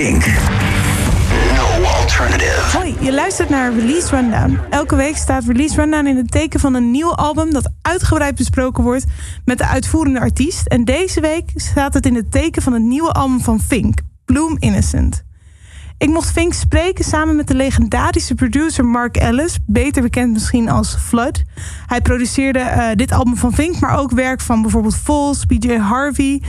Kink. No alternative. Hoi, je luistert naar Release Rundown. Elke week staat Release Rundown in het teken van een nieuw album dat uitgebreid besproken wordt met de uitvoerende artiest. En deze week staat het in het teken van het nieuwe album van Fink, Bloom Innocent. Ik mocht Fink spreken samen met de legendarische producer Mark Ellis, beter bekend misschien als Flood. Hij produceerde eh, dit album van Fink, maar ook werk van bijvoorbeeld Fols, BJ Harvey,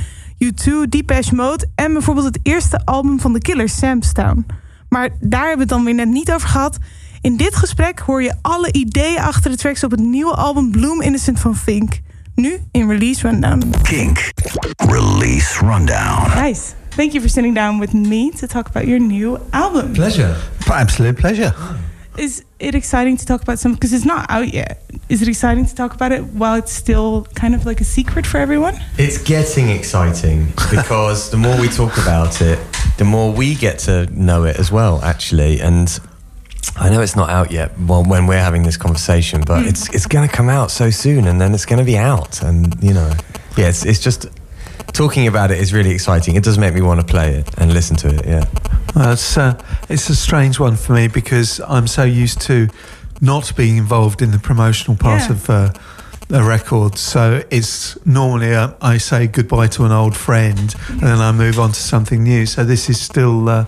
U2, Depeche Mode en bijvoorbeeld het eerste album van The Killers, Sam's Town. Maar daar hebben we het dan weer net niet over gehad. In dit gesprek hoor je alle ideeën achter de tracks op het nieuwe album Bloom Innocent van Fink. Nu in Release Rundown. Kink. Release Rundown. Nice. Thank you for sitting down with me to talk about your new album. Pleasure. Absolute pleasure. Is it exciting to talk about some because it's not out yet? Is it exciting to talk about it while it's still kind of like a secret for everyone? It's getting exciting because the more we talk about it, the more we get to know it as well, actually. And I know it's not out yet well, when we're having this conversation, but hmm. it's it's going to come out so soon and then it's going to be out. And, you know, yeah, it's, it's just talking about it is really exciting. It does make me want to play it and listen to it, yeah. Well, it's, uh, it's a strange one for me because I'm so used to not being involved in the promotional part Yeah. of uh, a record. So it's normally uh, I say goodbye to an old friend and then I move on to something new. So this is still. Uh,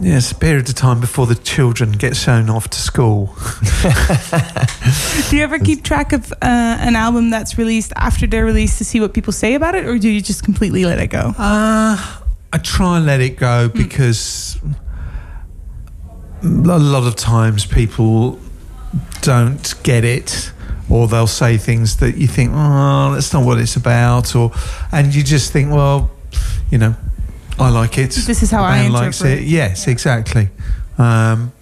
yeah, a period of time before the children get shown off to school. Do you ever keep track of uh, an album that's released after they're released to see what people say about it, or do you just completely let it go? Uh, I try and let it go because a lot of times people don't get it or they'll say things that you think, oh, that's not what it's about. Or, and you just think, well, you know, I like it. This is how The I band likes interpret it. it. Yes, exactly. Um,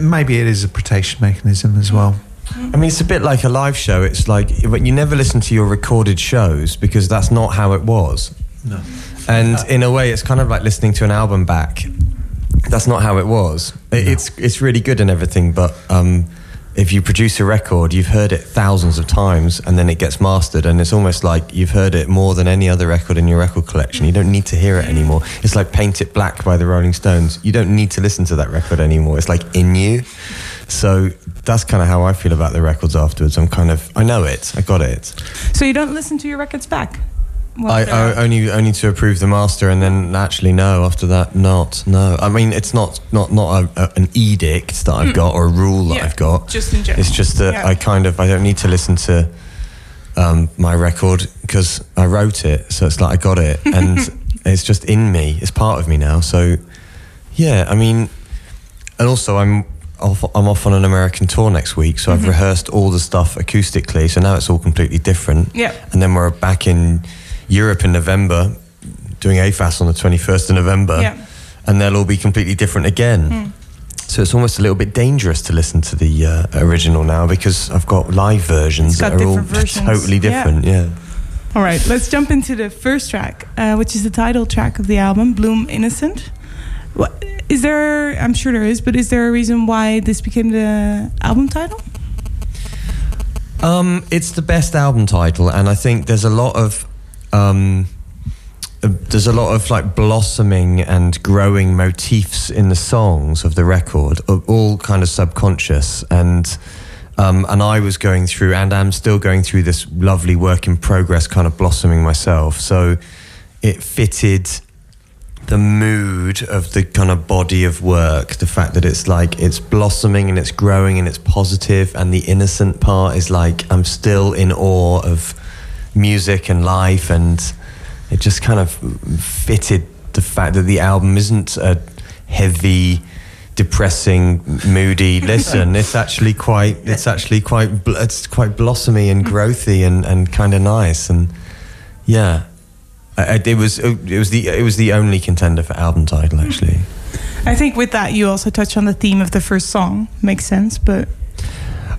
maybe it is a protection mechanism as well. I mean, it's a bit like a live show. It's like, but you never listen to your recorded shows because that's not how it was. No. And in a way, it's kind of like listening to an album back. That's not how it was. It, It's it's really good and everything, but um, if you produce a record, you've heard it thousands of times, and then it gets mastered, and it's almost like you've heard it more than any other record in your record collection. You don't need to hear it anymore. It's like "Paint It Black" by the Rolling Stones. You don't need to listen to that record anymore. It's like in you. So that's kind of how I feel about the records afterwards. I'm kind of I know it. I got it. So you don't listen to your records back. I, I only only to approve the master, and then actually no. After that, not no. I mean, it's not not not a, a, an edict that I've got or a rule that. Yeah, I've got. just in general. It's just that Yeah. I kind of I don't need to listen to um, my record because I wrote it, so it's like I got it, and it's just in me. It's part of me now. So yeah, I mean, and also I'm. Off, I'm off on an American tour next week, so Mm-hmm. I've rehearsed all the stuff acoustically. So now it's all completely different. Yeah. And then we're back in Europe in November, doing AFAS on the 21st of November. Yeah. And they'll all be completely different again. So it's almost a little bit dangerous to listen to the uh, original now because I've got live versions got that are all versions. totally Yeah. different. Yeah. All right, let's jump into the first track, uh, which is the title track of the album, Bloom Innocent. What, is there, I'm sure there is, but is there a reason why this became the album title? Um, it's the best album title, and I think there's a lot of um, uh, there's a lot of like blossoming and growing motifs in the songs of the record, all kind of subconscious and. Um, and I was going through, and I'm still going through this lovely work in progress, kind of blossoming myself. So it fitted the mood of the kind of body of work the fact that it's like it's blossoming and it's growing and it's positive and the innocent part is like i'm still in awe of music and life and it just kind of fitted the fact that the album isn't a heavy depressing moody listen it's actually quite it's actually quite it's quite blossomy and growthy and and kind of nice and yeah I, I- it was it was the it was the only contender for album title actually. I think with that, you also touch on the theme of the first song. Makes sense, but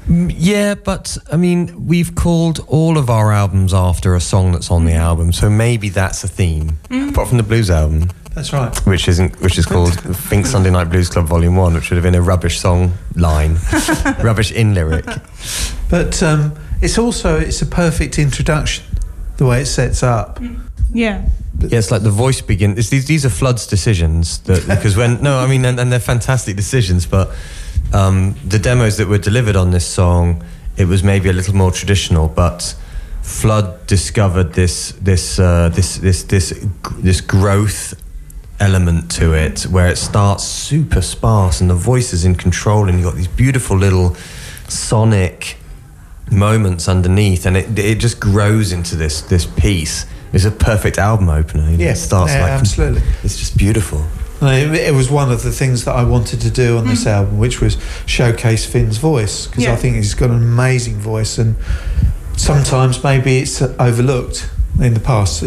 Yeah, but I mean, we've called all of our albums after a song that's on the mm. album, so maybe that's a theme. Mm. Apart from the blues album, That's right. which isn't, which is called Fink Sunday Night Blues Club Volume One, which would have been a rubbish song line, rubbish in lyric. But um, it's also it's a perfect introduction, the way it sets up. Mm. yeah. Yeah, it's like the voice begin. It's these these are Flood's decisions that because when no, I mean, and, and they're fantastic decisions, but um, the demos that were delivered on this song, it was maybe a little more traditional, but Flood discovered this this uh, this this this this growth element to it where it starts super sparse and the voice is in control and you've got these beautiful little sonic moments underneath and it, it just grows into this this piece. It's a perfect album opener you know, Yeah, it starts yeah, like absolutely. it's just beautiful No, It, it was one of the things that I wanted to do on this album, which was showcase Fin's voice because Yeah. I think he's got an amazing voice, and sometimes maybe it's overlooked in the past,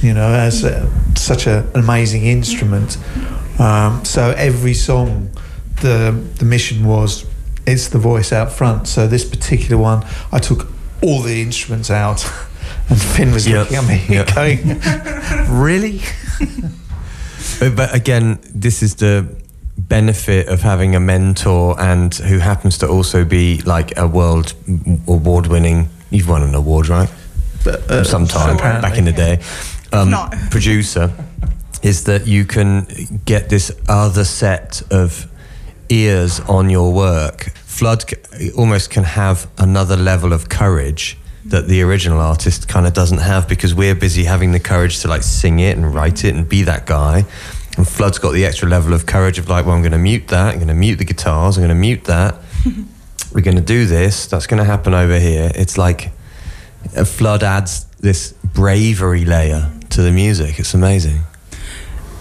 you know, as uh such a, an amazing instrument. Um, so every song, the the mission was it's the voice out front. So this particular one, I took all the instruments out, and Fin was Yep. looking at me Yep. going, "Really?" But, but again, this is the benefit of having a mentor and who happens to also be like a world award winning. You've won an award, right? Uh, Sometime apparently. back in the day. Um, not. producer is that you can get this other set of ears on your work. Flood almost can have another level of courage that the original artist kind of doesn't have because we're busy having the courage to like sing it and write it and be that guy. And Flood's got the extra level of courage of like, well, I'm going to mute that. I'm going to mute the guitars. I'm going to mute that. We're going to do this. That's going to happen over here. It's like a flood adds this bravery layer to the music. It's amazing.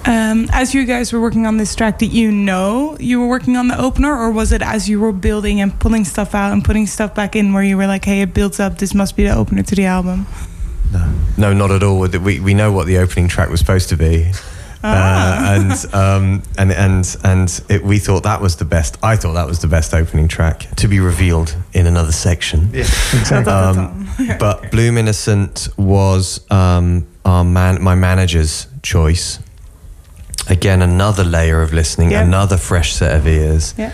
Um, as you guys were working on this track, did you know you were working on the opener, or was it as you were building and pulling stuff out and putting stuff back in, where you were like, "Hey, it builds up. This must be the opener to the album." No, no, not at all. We we know what the opening track was supposed to be. Ah. Uh, and um, and and and it, we thought that was the best. I thought that was the best opening track to be revealed in another section. Yeah, exactly. Um, but Bloom Innocent was um, our man, my manager's choice. Again, another layer of listening, Yeah. another fresh set of ears. Yeah.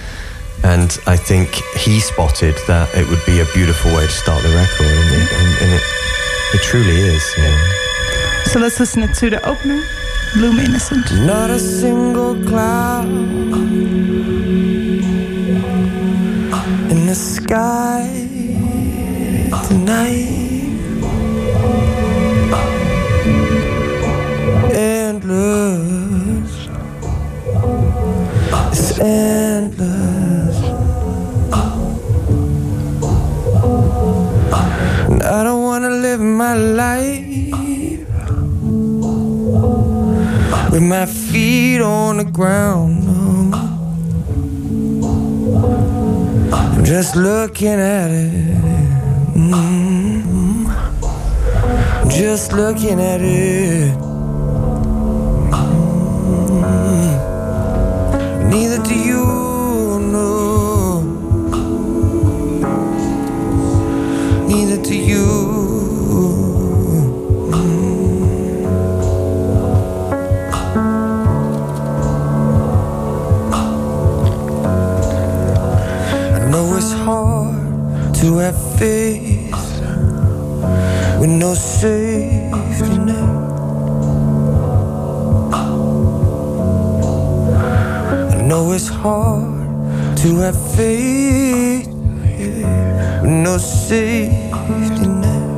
And I think he spotted that it would be a beautiful way to start the record, and, it, and, and it, it truly is. Yeah. So let's listen to the opener, "Bloom Innocent." Not a single cloud in the sky tonight. Endless. And I don't wanna live my life with my feet on the ground. no. I'm just looking at it. Mm. Just looking at it. Neither do you know. Neither do you. I know it's hard to have faith with no safety know it's hard to have faith with no safety net.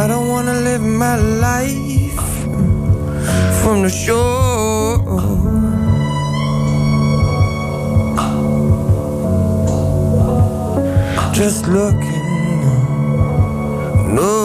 I don't wanna live my life from the shore. Just looking, no.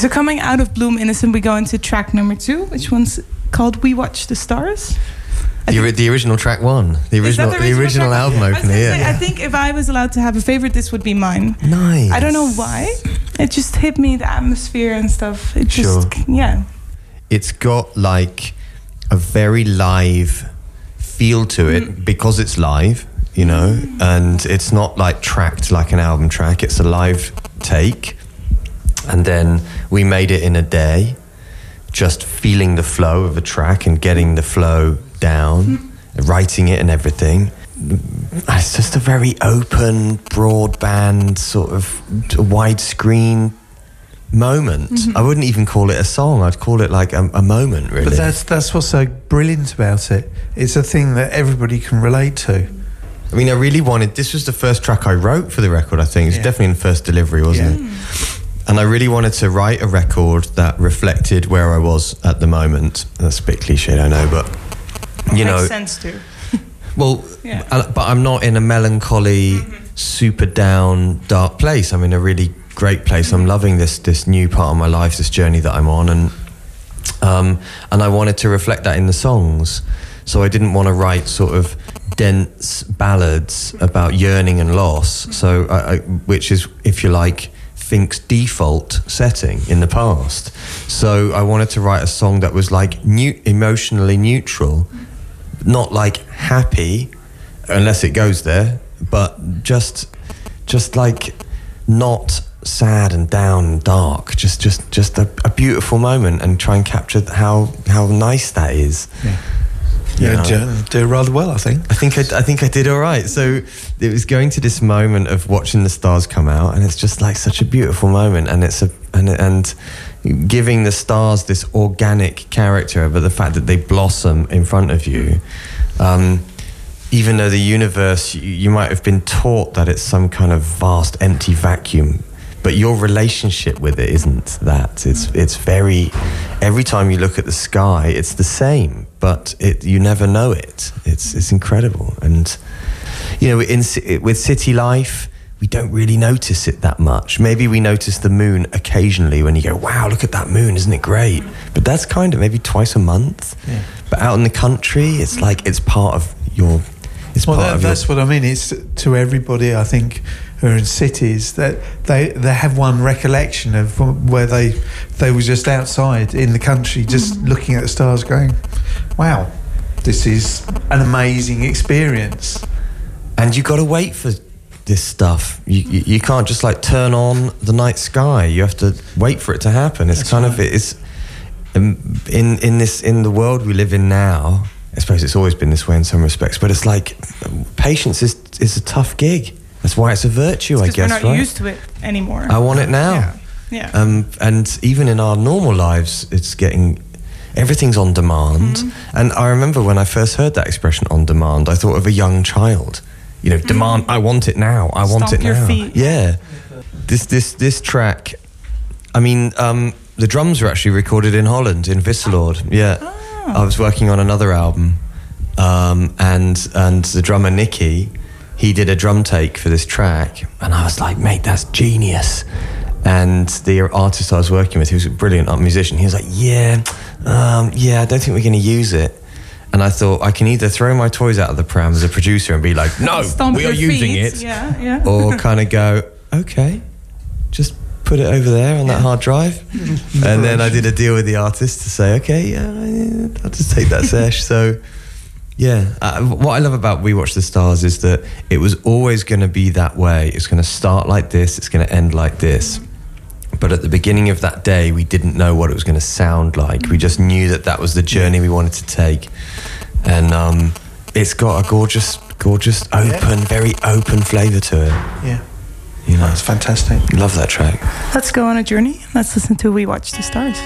So coming out of Bloom Innocent, we go into track number two, which one's called "We Watch the Stars." The, the original track one, the Is that original, the original, album I opener. gonna Yeah, I think if I was allowed to have a favorite, this would be mine. nice. I don't know why. It just hit me the atmosphere and stuff. It just Sure. yeah. It's got like a very live feel to it Mm. because it's live, you know, and it's not like tracked like an album track. It's a live take, and then we made it in a day, just feeling the flow of a track and getting the flow down, Mm. writing it and everything. It's just a very open, broadband, sort of widescreen moment. Mm-hmm. I wouldn't even call it a song. I'd call it like a, a moment, really. But that's that's what's so brilliant about it. It's a thing that everybody can relate to. I mean, I really wanted. This was the first track I wrote for the record. I think it's Yeah. definitely in the first delivery, wasn't Yeah. it? And I really wanted to write a record that reflected where I was at the moment. That's a bit cliche, I know, but you Makes know, sense too. Well, Yeah. but I'm not in a melancholy, mm-hmm. super down, dark place. I'm in a really great place. I'm mm-hmm. loving this this new part of my life, this journey that I'm on, and um, and I wanted to reflect that in the songs. So I didn't want to write sort of dense ballads about yearning and loss. Mm-hmm. So I, I, which is, if you like, Fink's default setting in the past. So I wanted to write a song that was like new, emotionally neutral, not like happy, unless it goes there, but just just like not sad and down and dark. Just just just a, a beautiful moment and try and capture how how nice that is. Yeah. You Yeah, know? do, do rather well, I think. I think I, I think I did all right. So it was going to this moment of watching the stars come out, and it's just like such a beautiful moment, and it's a and and giving the stars this organic character, but the fact that they blossom in front of you. Um, even though the universe, you, you might have been taught that it's some kind of vast empty vacuum, but your relationship with it isn't that. It's it's very. Every time you look at the sky, it's the same, but it you never know it. It's it's incredible, and you know, in with city life. We don't really notice it that much. Maybe we notice the moon occasionally when you go, "Wow, look at that moon! Isn't it great?" But that's kind of maybe twice a month. Yeah. But out in the country, it's like it's part of your. It's Well, part that, of your that's what I mean. It's to everybody, I think, who are in cities that they they have one recollection of where they they were just outside in the country, just looking at the stars, going, "Wow, this is an amazing experience." and you got to wait for this stuff. You, you you can't just like turn on the night sky. You have to wait for it to happen. It's That's kind of it's um, in in this in the world we live in now. I suppose it's always been this way in some respects, but it's like patience is is a tough gig. That's why it's a virtue, I Because guess. we're not right? used to it anymore. I want it now. Yeah. Yeah. Um, and even in our normal lives, it's getting everything's on demand. Mm-hmm. And I remember when I first heard that expression "on demand," I thought of a young child. You know, demand. I want it now. I want Mm-hmm. Stomp it your now. feet. Yeah. This this this track. I mean, um, the drums were actually recorded in Holland in Wisseloord. Yeah. Oh. I was working on another album, um, and and the drummer Nicky, he did a drum take for this track, and I was like, mate, that's genius. And the artist I was working with, he was a brilliant art musician. He was like, yeah, um, yeah, I don't think we're going to use it. And I thought I can either throw my toys out of the pram as a producer and be like, no, Stomp we are using feet. it, Yeah, yeah. or kind of go, okay, just put it over there on that hard drive. and then I did a deal with the artist to say, okay, yeah, I'll just take that sesh. So, yeah, uh, what I love about We Watch the Stars is that it was always going to be that way. It's going to start like this, it's going to end like this. But at the beginning of that day, we didn't know what it was going to sound like. We just knew that that was the journey we wanted to take. And um, it's got a gorgeous, gorgeous, open, very open flavour to it. Yeah, You know, it's fantastic. love that track. Let's go on a journey. Let's listen to We Watch the Stars.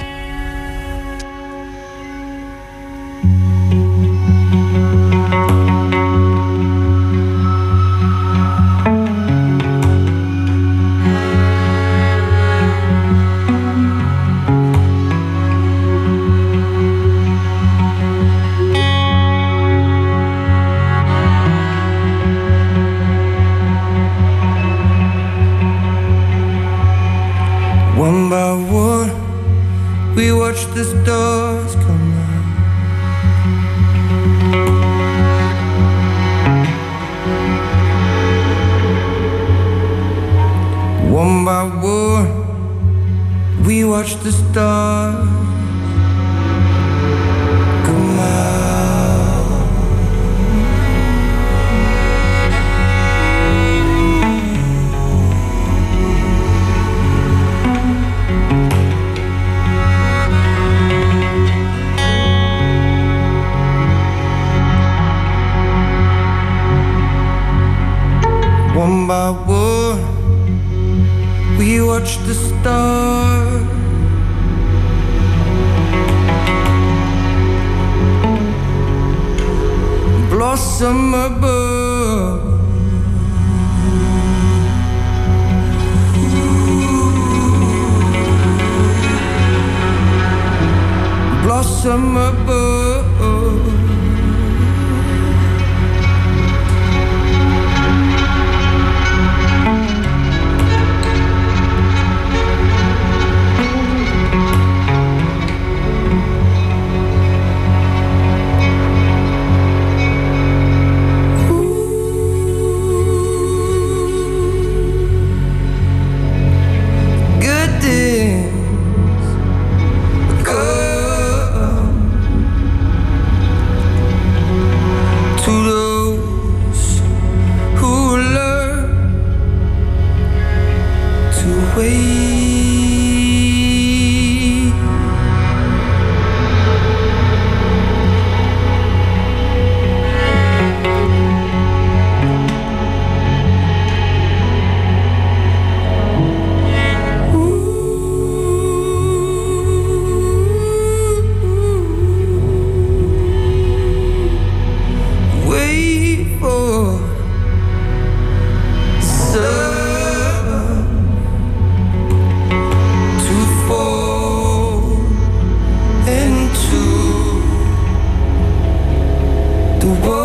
Whoa.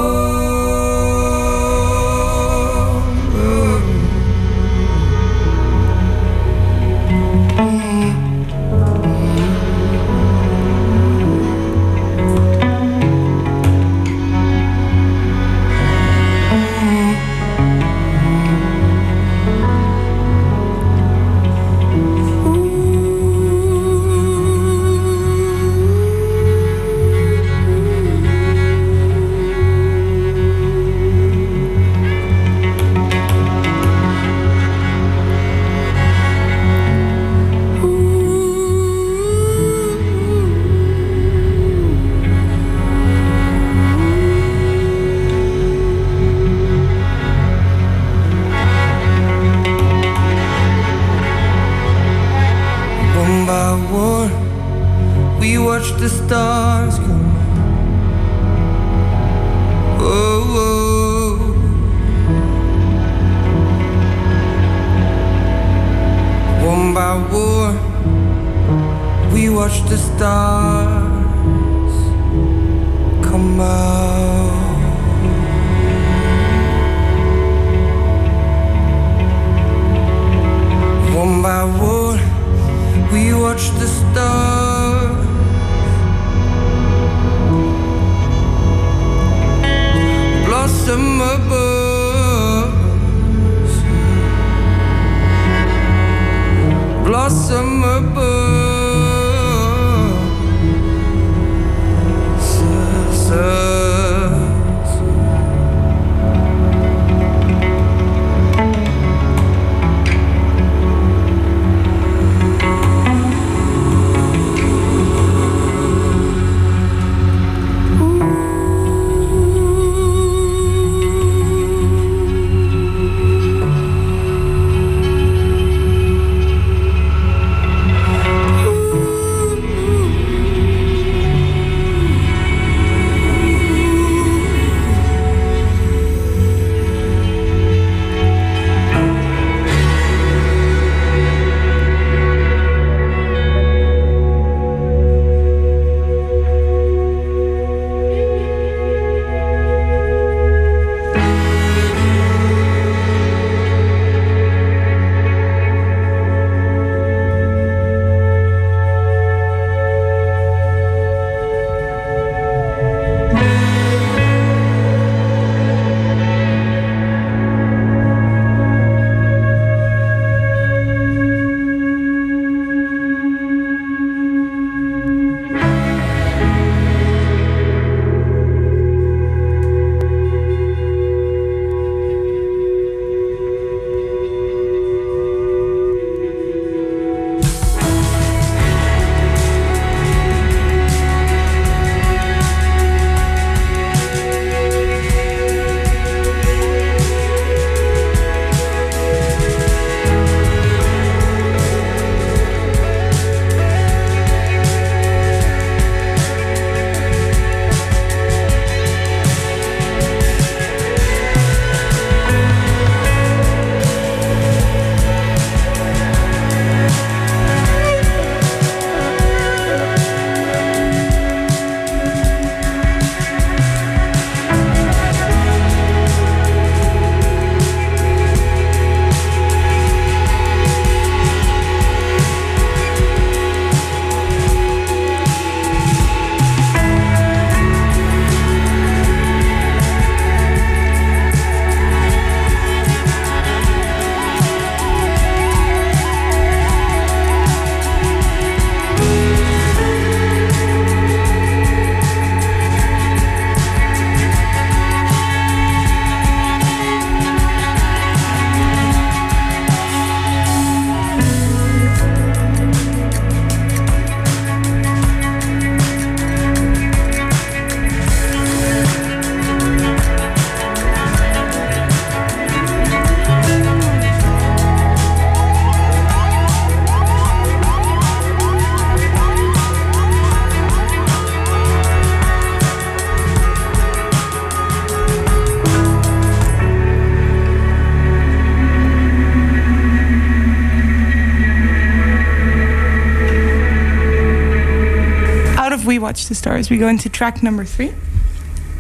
Watch the Stars, we go into track number three.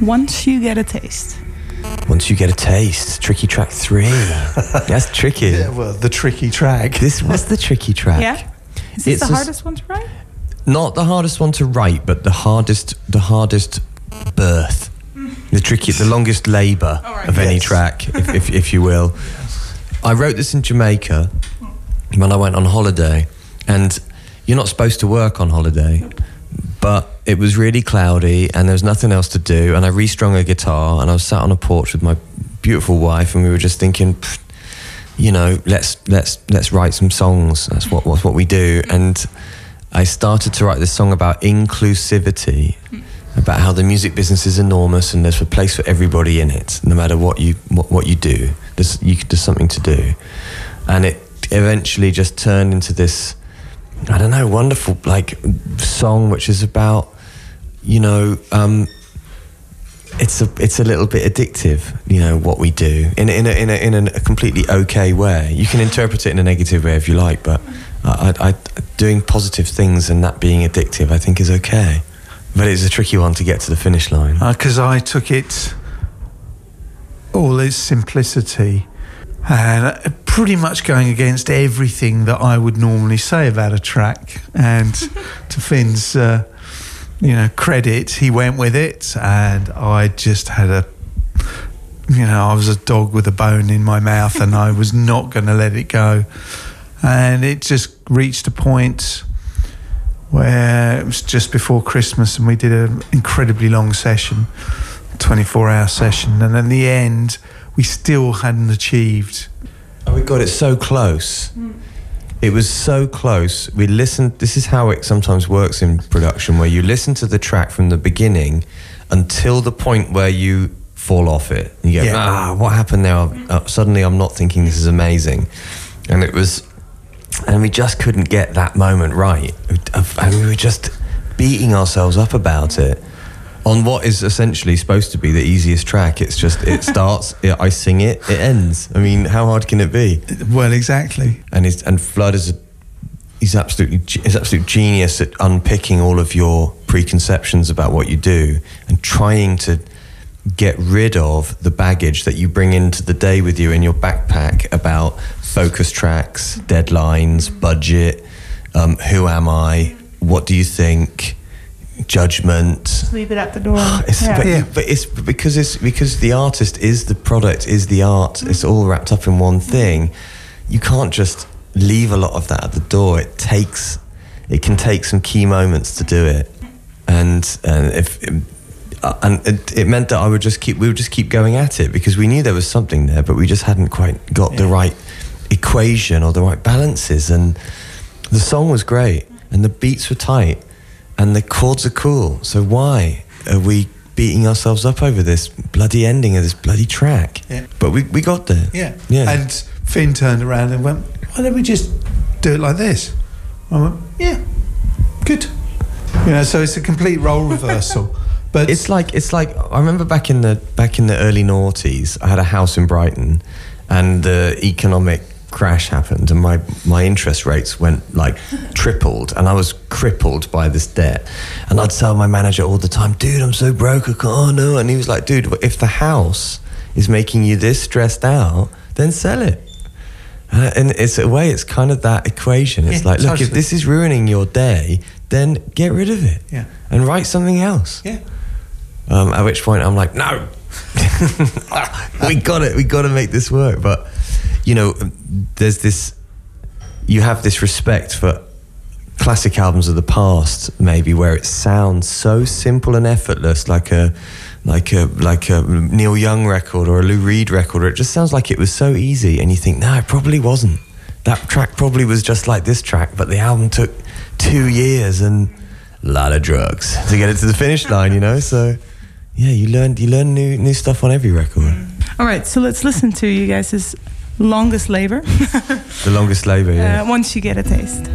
Once you get a taste. Once you get a taste, tricky track three. That's tricky. Yeah, well, the tricky track. This was the tricky track. Yeah? Is this It's the a s- hardest one to write? Not the hardest one to write, but the hardest, the hardest birth, mm. the tricky, the longest labour All right. of any track, if, if, if you will. I wrote this in Jamaica when I went on holiday, and you're not supposed to work on holiday, but it was really cloudy and there was nothing else to do, and I restrung a guitar, and I was sat on a porch with my beautiful wife, and we were just thinking. You know, let's let's let's write some songs. That's what what's what we do. And I started to write this song about inclusivity, about how the music business is enormous and there's a place for everybody in it, no matter what you what, what you do. There's you, there's something to do, and it eventually just turned into this I don't know, wonderful like song which is about, you know, um, it's a it's a little bit addictive, you know, what we do in in a, in a, in a completely okay way. You can interpret it in a negative way if you like, but I, I, doing positive things and that being addictive, I think, is okay. But it's a tricky one to get to the finish line. because I took it all its simplicity and uh, pretty much going against everything that I would normally say about a track. And to Fin's, uh, you know, credit, he went with it, and I just had a. You know, I was a dog with a bone in my mouth, and I was not going to let it go. And it just reached a point where it was just before Christmas and we did an incredibly long session, 24 hour session. And in the end, we still hadn't achieved. Oh, we got it so close. It was so close. We listened. This is how it sometimes works in production, where you listen to the track from the beginning until the point where you fall off it. You go, Yeah. ah, what happened there? Uh, suddenly, I'm not thinking this is amazing, and it was, and we just couldn't get that moment right. And we were just beating ourselves up about it. On what is essentially supposed to be the easiest track, it's just it starts. I sing it, it ends. I mean, how hard can it be? Well, exactly. and he's, and Flood is a, he's absolutely he's absolute genius at unpicking all of your preconceptions about what you do and trying to get rid of the baggage that you bring into the day with you in your backpack about focus tracks, deadlines, budget, um, who am I, what do you think, judgment. Just leave it at the door. It's, Yeah. but, Yeah. but it's because it's because the artist is the product, is the art. It's all wrapped up in one thing. You can't just leave a lot of that at the door. It takes, it can take some key moments to do it, and and if. uh, and it, it meant that I would just keep, we would just keep going at it because we knew there was something there, but we just hadn't quite got the right equation or the right balances. And the song was great, and the beats were tight, and the chords are cool. So why are we beating ourselves up over this bloody ending of this bloody track? Yeah. But we, we got there. Yeah. Yeah. And Fin turned around and went, why don't we just do it like this? I went, yeah, good. You know, so it's a complete role reversal. But It's like it's like I remember back in the back in the early noughties, I had a house in Brighton, and the economic crash happened, and my my interest rates went like tripled, and I was crippled by this debt. And I'd tell my manager all the time, "Dude, I'm so broke, I can't no." And he was like, "Dude, if the house is making you this stressed out, then sell it." Uh, and it's a way, it's kind of that equation. It's Yeah, like, look, if this is ruining your day, then get rid of it Yeah. and write something else. yeah. Um, at which point I'm like, no, we got it. We got to make this work. But you know, there's this. You have this respect for classic albums of the past, maybe where it sounds so simple and effortless, like a like a like a Neil Young record or a Lou Reed record. Or it just sounds like it was so easy, and you think, no, it probably wasn't. That track probably was just like this track, but the album took two years and a lot of drugs to get it to the finish line. You know, so yeah, you learn you learn new new stuff on every record. All right, so let's listen to you guys' longest labor. The longest labor, yeah. uh, once you get a taste.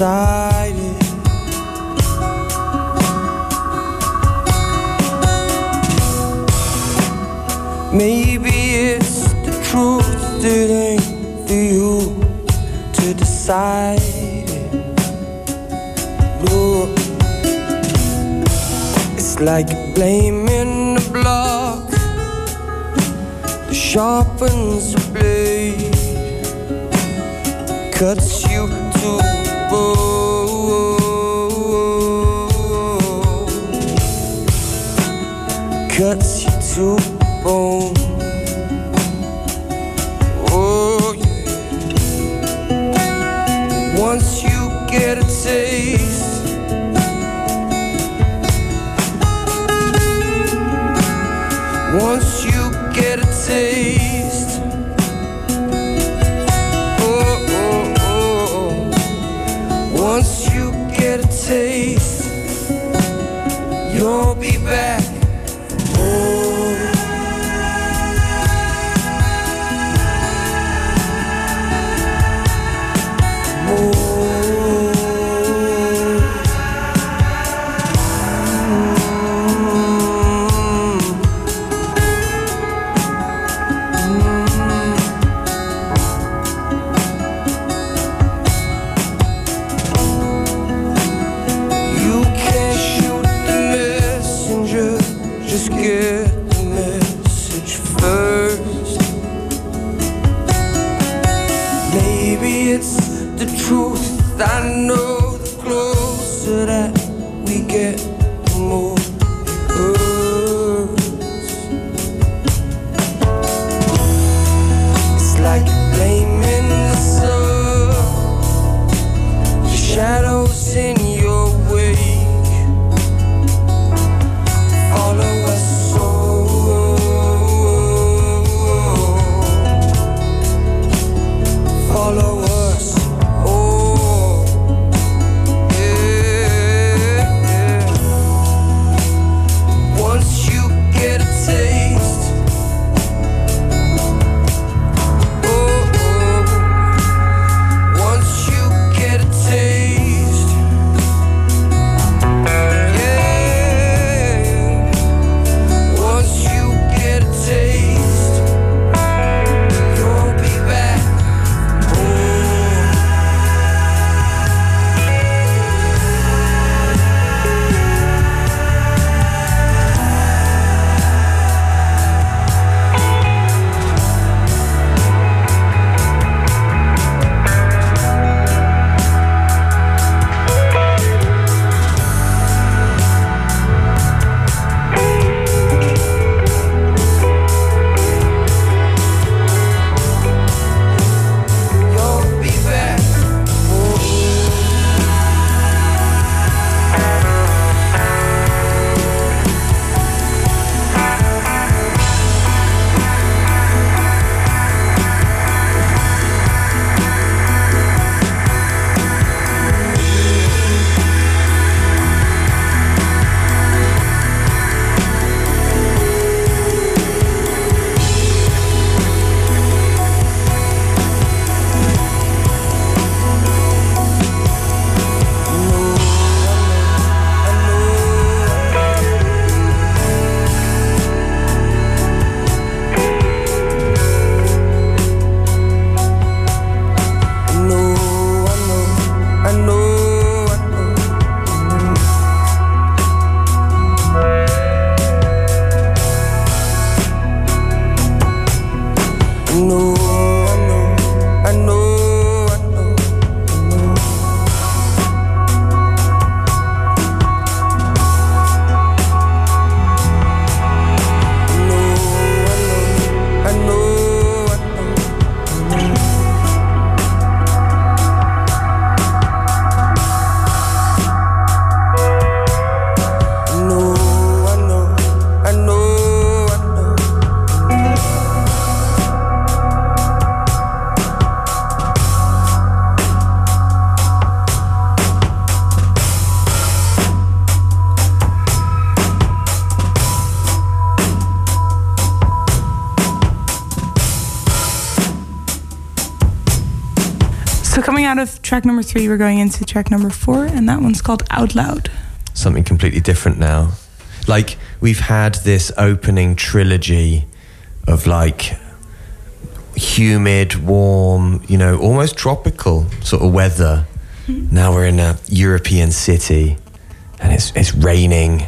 It. Maybe it's the truth that ain't for you to decide it. It's like blaming the block sharpens the blade. cuts you to bone. Cuts you to bone. Track number three, we're going into track number four, and that one's called Out Loud. something completely different now. Like we've had this opening trilogy of like humid, warm, you know, almost tropical sort of weather. Now we're in a European city and it's it's raining,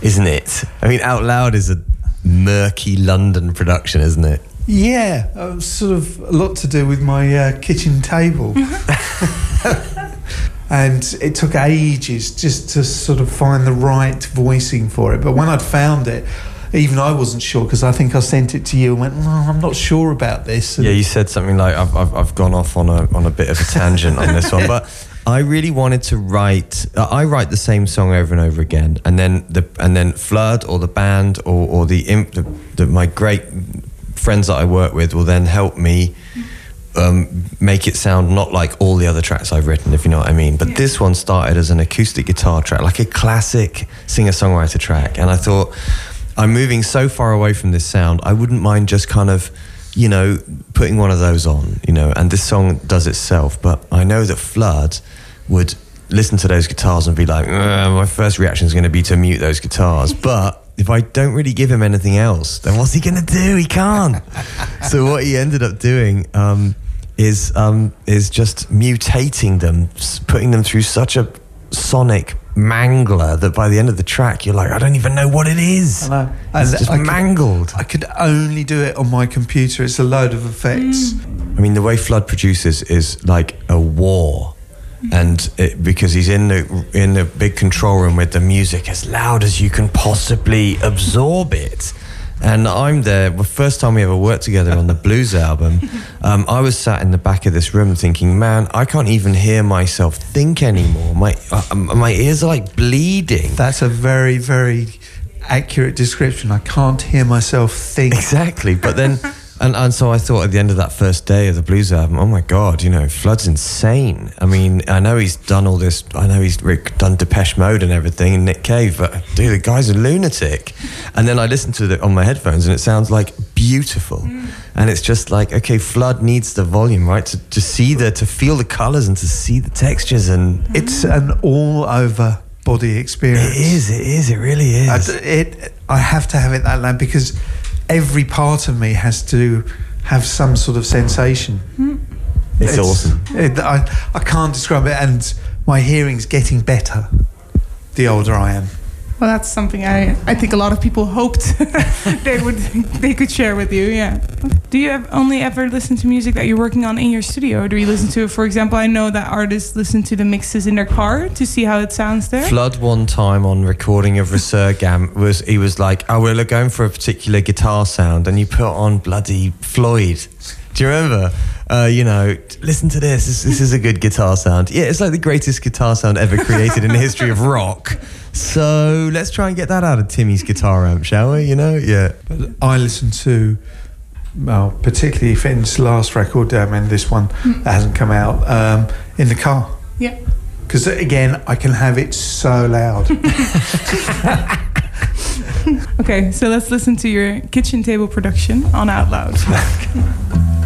isn't it? I mean, Out Loud is a murky London production, isn't it? Yeah, uh, sort of a lot to do with my uh, kitchen table. And it took ages just to sort of find the right voicing for it. But when I'd found it, even I wasn't sure because I think I sent it to you and went, no, I'm not sure about this. And Yeah, you said something like I've, I've, I've gone off on a on a bit of a tangent on this one, but I really wanted to write. I write the same song over and over again, and then the and then Flood or the band or or the, imp, the, the my great friends that I work with will then help me. Um, make it sound not like all the other tracks I've written, if you know what I mean. But this one started as an acoustic guitar track, like a classic singer songwriter track. And I thought, I'm moving so far away from this sound, I wouldn't mind just kind of, you know, putting one of those on, you know, and this song does itself. But I know that Flood would listen to those guitars and be like, "Uh, my first reaction is going to be to mute those guitars. But if I don't really give him anything else, then what's he going to do? He can't. so what he ended up doing um, is um, is just mutating them, putting them through such a sonic mangler that by the end of the track you're like, I don't even know what it is. I know. It's just I could- mangled. I could only do it on my computer. It's a load of effects. I mean, the way Flood produces is like a war, and it, because he's in the in the big control room with the music as loud as you can possibly absorb it. And I'm there. The first time we ever worked together on the blues album, um, I was sat in the back of this room thinking, "Man, I can't even hear myself think anymore. My uh, my ears are like bleeding." That's a very, very accurate description. I can't hear myself think. Exactly. But then, and, and so I thought at the end of that first day of the blues album, oh my God, you know, Flood's insane. I mean, I know he's done all this, I know he's re- done Depeche Mode and everything and Nick Cave, but dude, the guy's a lunatic. And then I listened to it on my headphones and it sounds like beautiful. Mm. And it's just like, okay, Flood needs the volume, right? To, to see the, to feel the colors and to see the textures. And mm. It's an all over body experience. it is, it is, it really is. I, d- it, I have to have it that loud because every part of me has to have some sort of sensation. Hmm. it's, awesome. It, I, I can't describe it, and my hearing's getting better the older I am. Well, that's something I, I think a lot of people hoped they would they could share with you. Yeah. Do you only ever listen to music that you're working on in your studio, or do you listen to? For example, I know that artists listen to the mixes in their car to see how it sounds there. Flood one time on recording of Resurgam was he was like, "Oh, we're going for a particular guitar sound," and you put on bloody Floyd. Do you remember? Uh, you know, listen to this. this. This is a good guitar sound. Yeah, it's like the greatest guitar sound ever created in the history of rock. So let's try and get that out of Timmy's guitar amp, shall we? You know, yeah. But I listen to, well, particularly Fin's last record, um, and this one that hasn't come out, um, in the car. Yeah. Because again, I can have it so loud. Okay, so let's listen to your kitchen table production on Out Loud.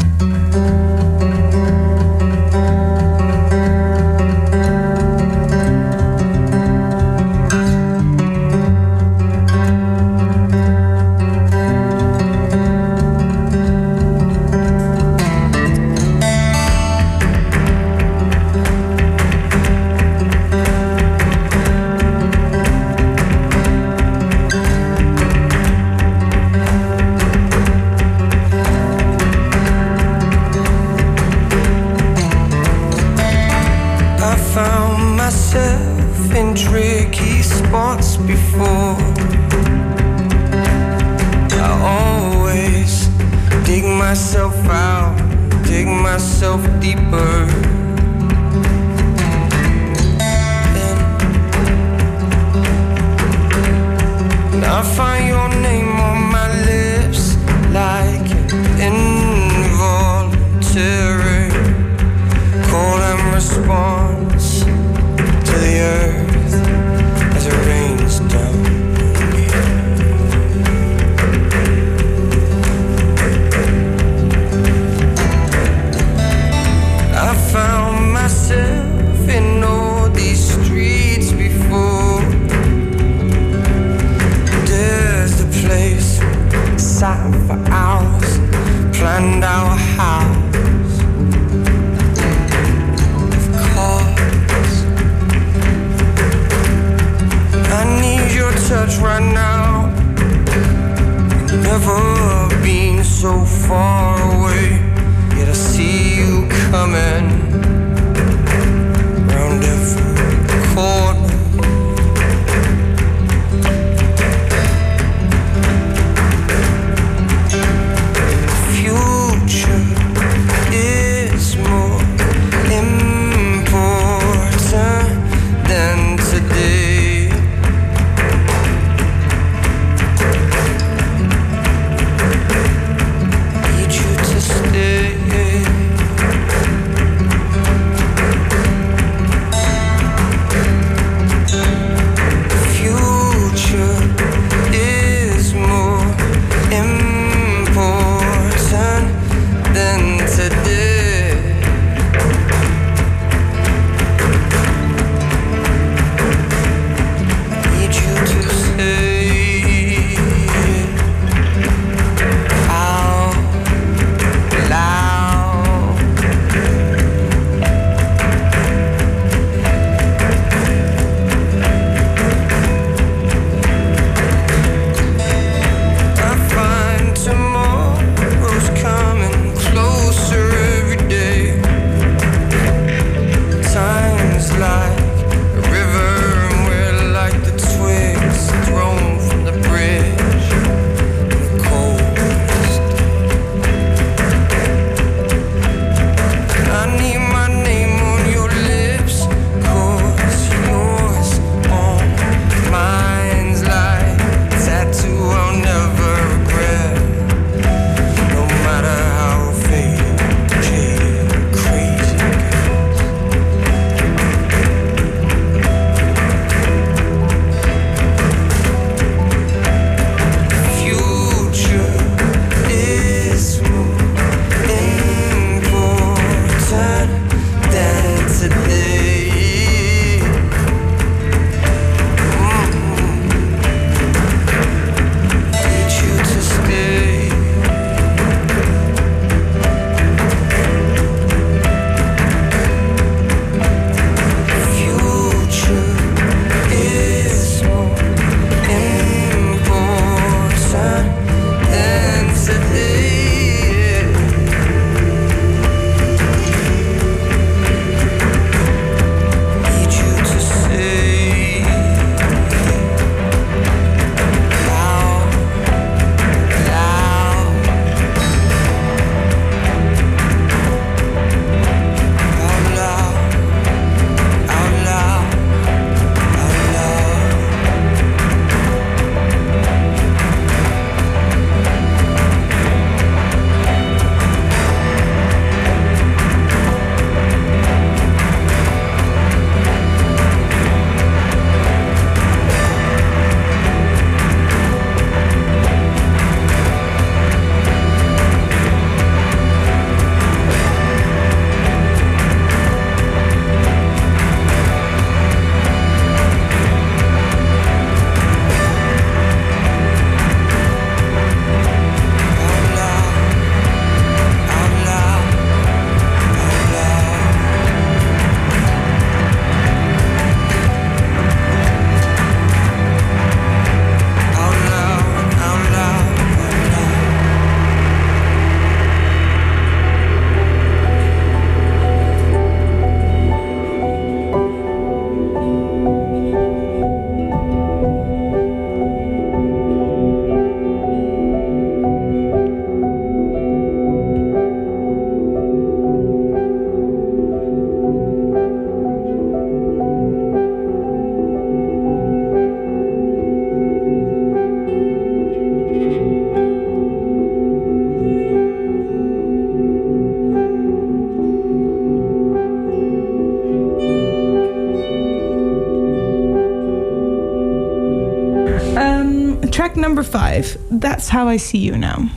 That's how I see you now.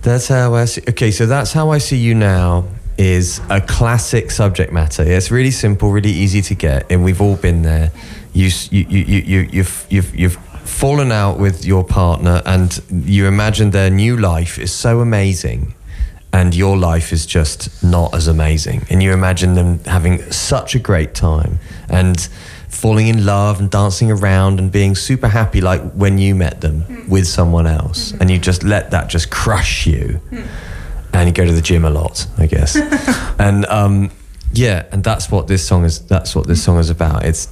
That's how I see. Okay, so that's how I see you now is a classic subject matter. It's really simple, really easy to get, and we've all been there. You, you, you, you you've, you've, you've fallen out with your partner, and you imagine their new life is so amazing, and your life is just not as amazing, and you imagine them having such a great time, and falling in love and dancing around and being super happy like when you met them with someone else and you just let that just crush you and you go to the gym a lot i guess. And um, yeah and that's what this song is that's what this song is about. It's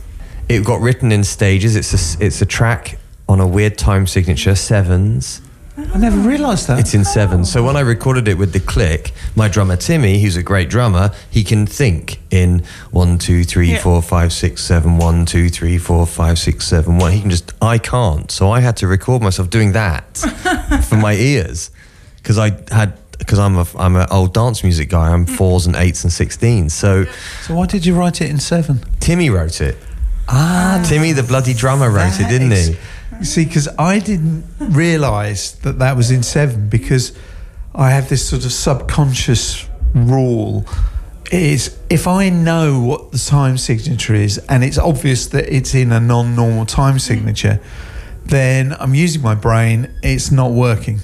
it got written in stages. It's a, it's a track on a weird time signature sevens I never realised that. it's in seven. So when I recorded it with the click, my drummer Timmy, who's a great drummer, he can think in one, two, three, Yeah. four, five, six, seven, one, two, three, four, five, six, seven, one. He can just, I can't. So I had to record myself doing that for my ears because I had. Because I'm a I'm an old dance music guy. I'm fours and eights and sixteens. So so why did you write it in seven? Timmy wrote it. Ah, Timmy the bloody drummer wrote it, didn't he? See, because I didn't realise that that was in seven because I have this sort of subconscious rule is if I know what the time signature is and it's obvious that it's in a non-normal time signature, then I'm using my brain. It's not working.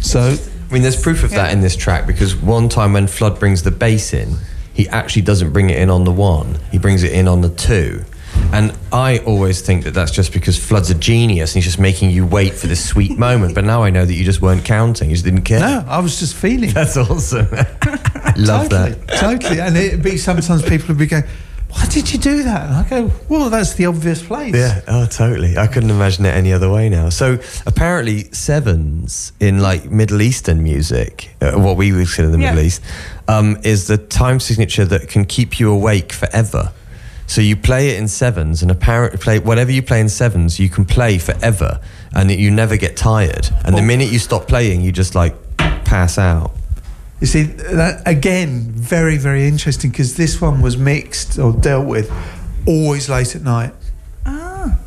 So I mean, there's proof of that in this track because one time when Flood brings the bass in, he actually doesn't bring it in on the one, he brings it in on the two. And I always think that that's just because Flood's a genius and he's just making you wait for this sweet moment. But now I know that you just weren't counting, you just didn't care. no, I was just feeling. That's awesome. Love totally, that. totally. And it'd be sometimes people would be going, "Why did you do that?" And I go, "Well, that's the obvious place." Yeah, oh, totally. I couldn't imagine it any other way now. So apparently, sevens in like Middle Eastern music, uh, what we would consider the Middle Yeah. East, um, is the time signature that can keep you awake forever. So you play it in sevens, and apparently, play whatever you play in sevens, you can play forever, and you never get tired. And the minute you stop playing, you just like pass out. You see, that again, very, very interesting because this one was mixed or dealt with always late at night. Ah.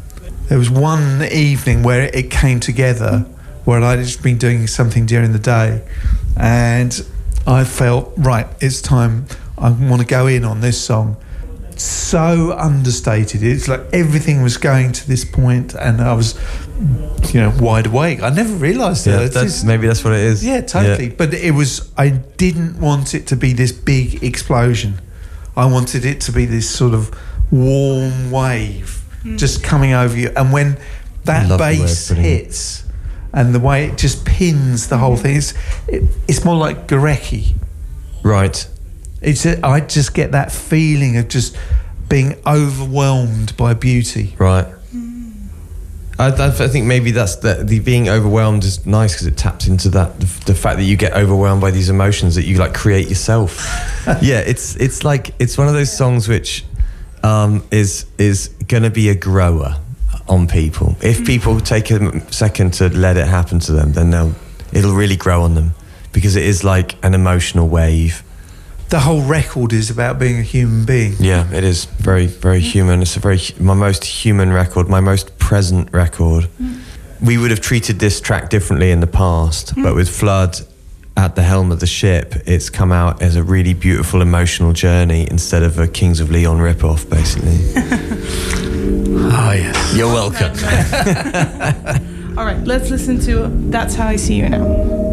There was one evening where it came together where I'd just been doing something during the day and I felt, right, it's time. I want to go in on this song. So understated. It's like everything was going to this point and I was, you know, wide awake. I never realised that. Yeah, It's that's, just- maybe that's what it is. yeah, totally. But it was, I didn't want it to be this big explosion. I wanted it to be this sort of warm wave hmm. just coming over you. And when that Love the way of bass putting it. hits and the way it just pins the whole hmm. thing, it's, it, it's more like Gorecki. Right. It's a, I just get that feeling of just being overwhelmed by beauty. Right. I, I I think maybe that's the, the being overwhelmed is nice because it taps into that the, the fact that you get overwhelmed by these emotions that you like create yourself. yeah, it's it's like it's one of those songs which um, is is going to be a grower on people. If people take a second to let it happen to them, then they'll it'll really grow on them because it is like an emotional wave. The whole record is about being a human being. Yeah, it is very, very mm. human. It's a very my most human record, my most present record. Mm. We would have treated this track differently in the past, mm. but with Flood at the helm of the ship, it's come out as a really beautiful emotional journey instead of a Kings of Leon ripoff, basically. Oh, yes. You're welcome. All right, let's listen to That's How I See You Now.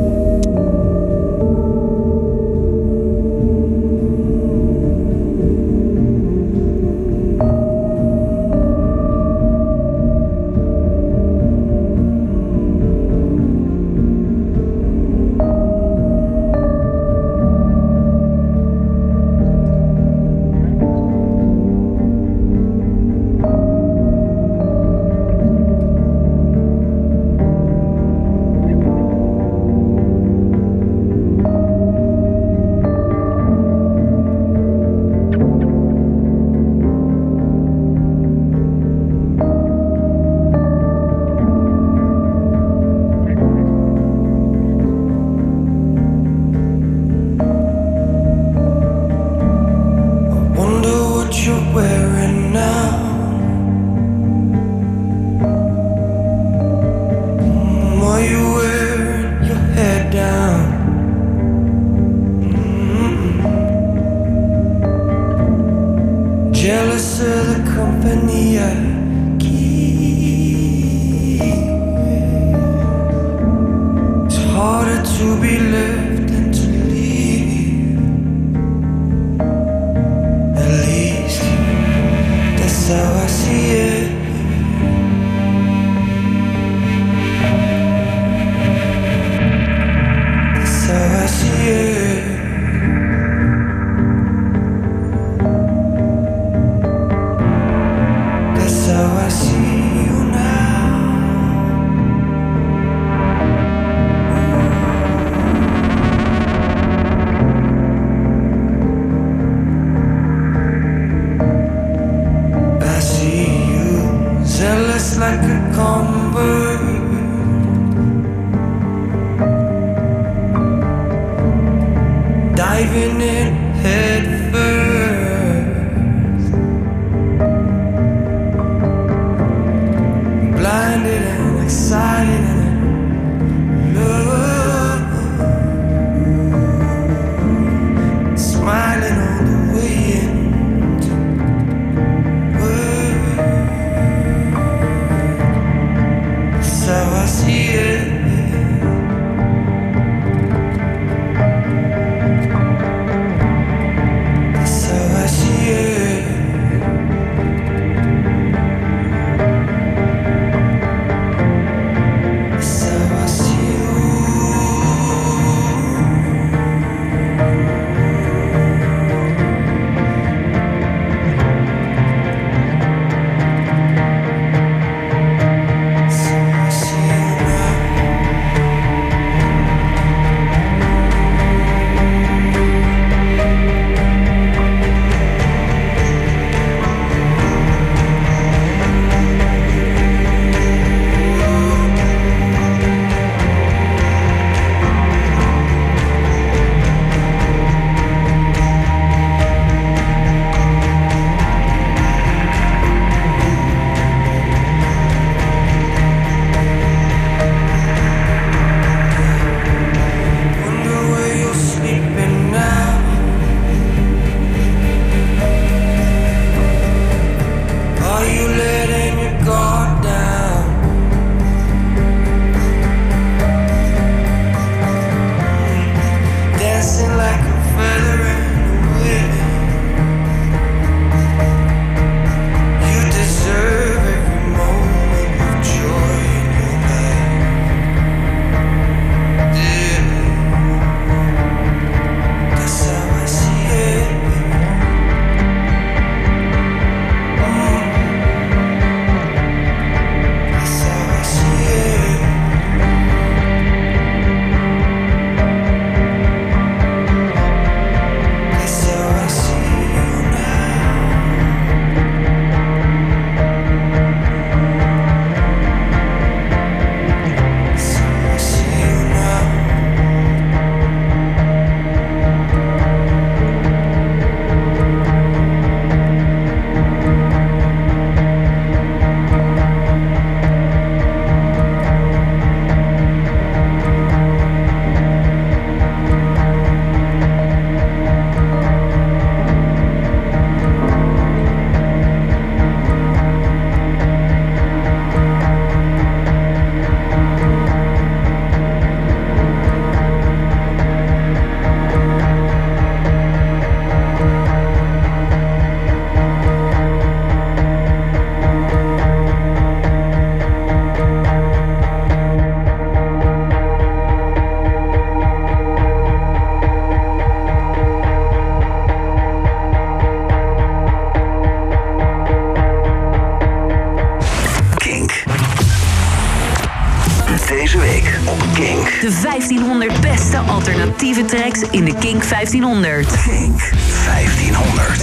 alternatieve tracks in de Kink 1500. Kink 1500.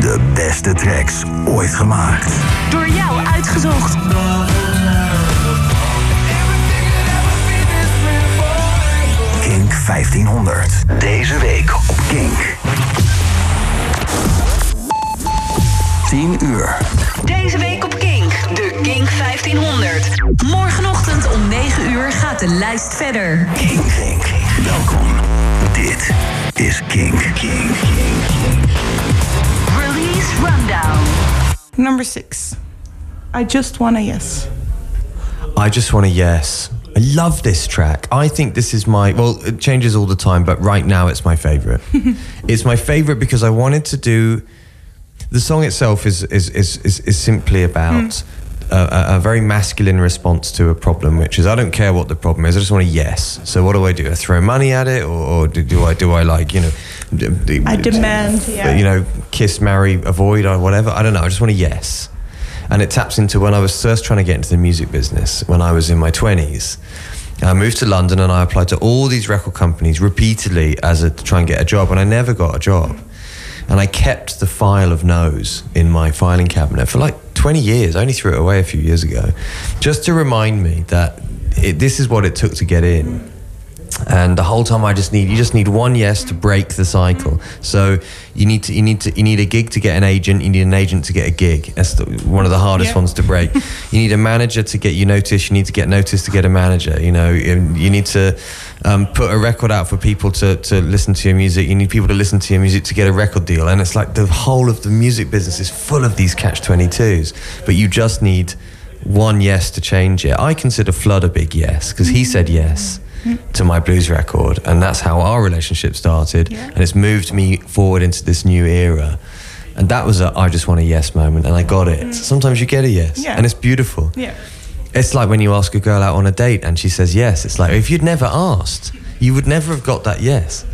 De beste tracks ooit gemaakt. Door jou uitgezocht. Kink 1500. Deze week op Kink. 10 uur. Deze week op Kink, de Kink 1500. Morgenochtend om 9 uur gaat de lijst verder. Kink, Kink. welkom. Dit is Kink. Kink, Kink. Release Rundown. Number 6. I just wanna yes. I just wanna yes. I love this track. I think this is my well, it changes all the time, but right now it's my favorite. it's my favorite because I wanted to do the song itself is is is is, is simply about hmm. a, a, a very masculine response to a problem, which is I don't care what the problem is. I just want a yes. So what do I do? I throw money at it, or, or do, do I do I like you know? d- d- I demand, yeah. You know, kiss, marry, avoid, or whatever. I don't know. I just want a yes. And it taps into when I was first trying to get into the music business when I was in my twenties. I moved to London and I applied to all these record companies repeatedly as a, to try and get a job, and I never got a job. And I kept the file of no's in my filing cabinet for like 20 years. I only threw it away a few years ago, just to remind me that it, this is what it took to get in. And the whole time, I just need you just need one yes to break the cycle. So you need to you need to you need a gig to get an agent. You need an agent to get a gig. That's the, one of the hardest Yeah. ones to break. you need a manager to get you noticed. You need to get noticed to get a manager. You know, you you need to um, put a record out for people to, to listen to your music. You need people to listen to your music to get a record deal. And it's like the whole of the music business is full of these catch 22s. But you just need one yes to change it. I consider Flood a big yes because he said yes to my blues record. And that's how our relationship started. Yeah. And it's moved me forward into this new era. And that was a I just want a yes moment, and I got it. Mm. Sometimes you get a yes, Yeah. and it's beautiful. Yeah. It's like when you ask a girl out on a date and she says yes. It's like if you'd never asked, you would never have got that yes.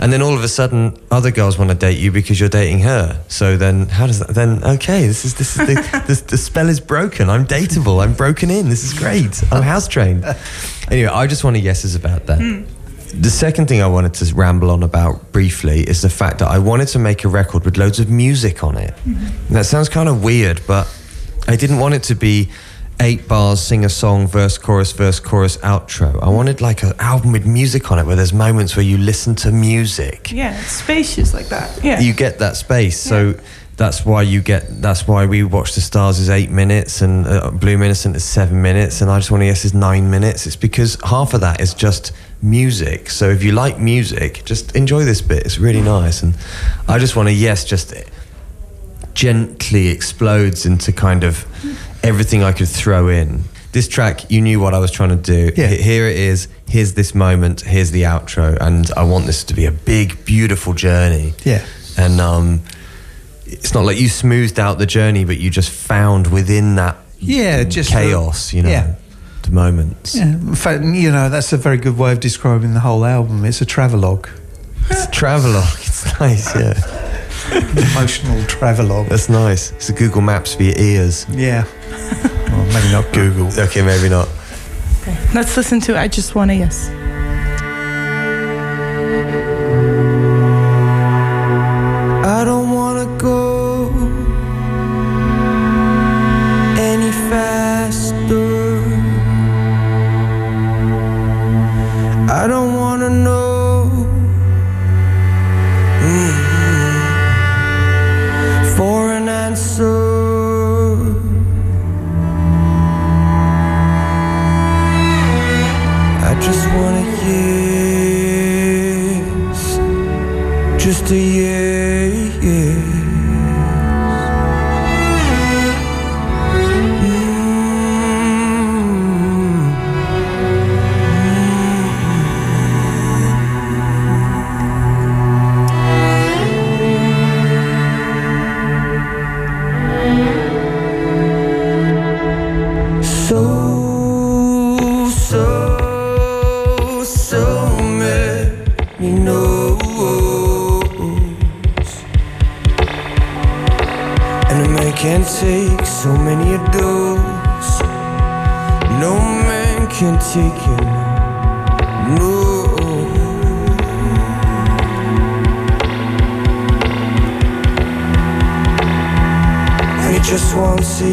And then all of a sudden, other girls want to date you because you're dating her. So then, how does that? Then okay, this is this is the the, the spell is broken. I'm dateable. I'm broken in. This is great. I'm house trained. Anyway, I just want a yeses about that. Hmm. The second thing I wanted to ramble on about briefly is the fact that I wanted to make a record with loads of music on it. And that sounds kind of weird, but I didn't want it to be eight bars, sing a song, verse, chorus, verse, chorus, outro. I wanted like an album with music on it where there's moments where you listen to music. Yeah. It's spacious like that. Yeah. You get that space. So that's why you get, that's why we watch the stars is eight minutes and uh, Bloom Innocent is seven minutes and I just want a yes is nine minutes. It's because half of that is just music. So if you like music, just enjoy this bit. It's really nice. And I just want to, yes, just gently explodes into kind of everything I could throw in. This track, you knew what I was trying to do. Yeah. Here it is. Here's this moment. Here's the outro. And I want this to be a big, beautiful journey. Yeah. And um, it's not like you smoothed out the journey, but you just found within that Yeah, just chaos, the- you know, yeah. the moments. Yeah, in fact, you know, that's a very good way of describing the whole album. It's a travelogue, It's a travelogue. It's nice, yeah. Emotional travelogue. That's nice. It's a Google Maps for your ears. Yeah. well, maybe not Google. Okay, maybe not. Let's listen to I just wanna yes. Just wants a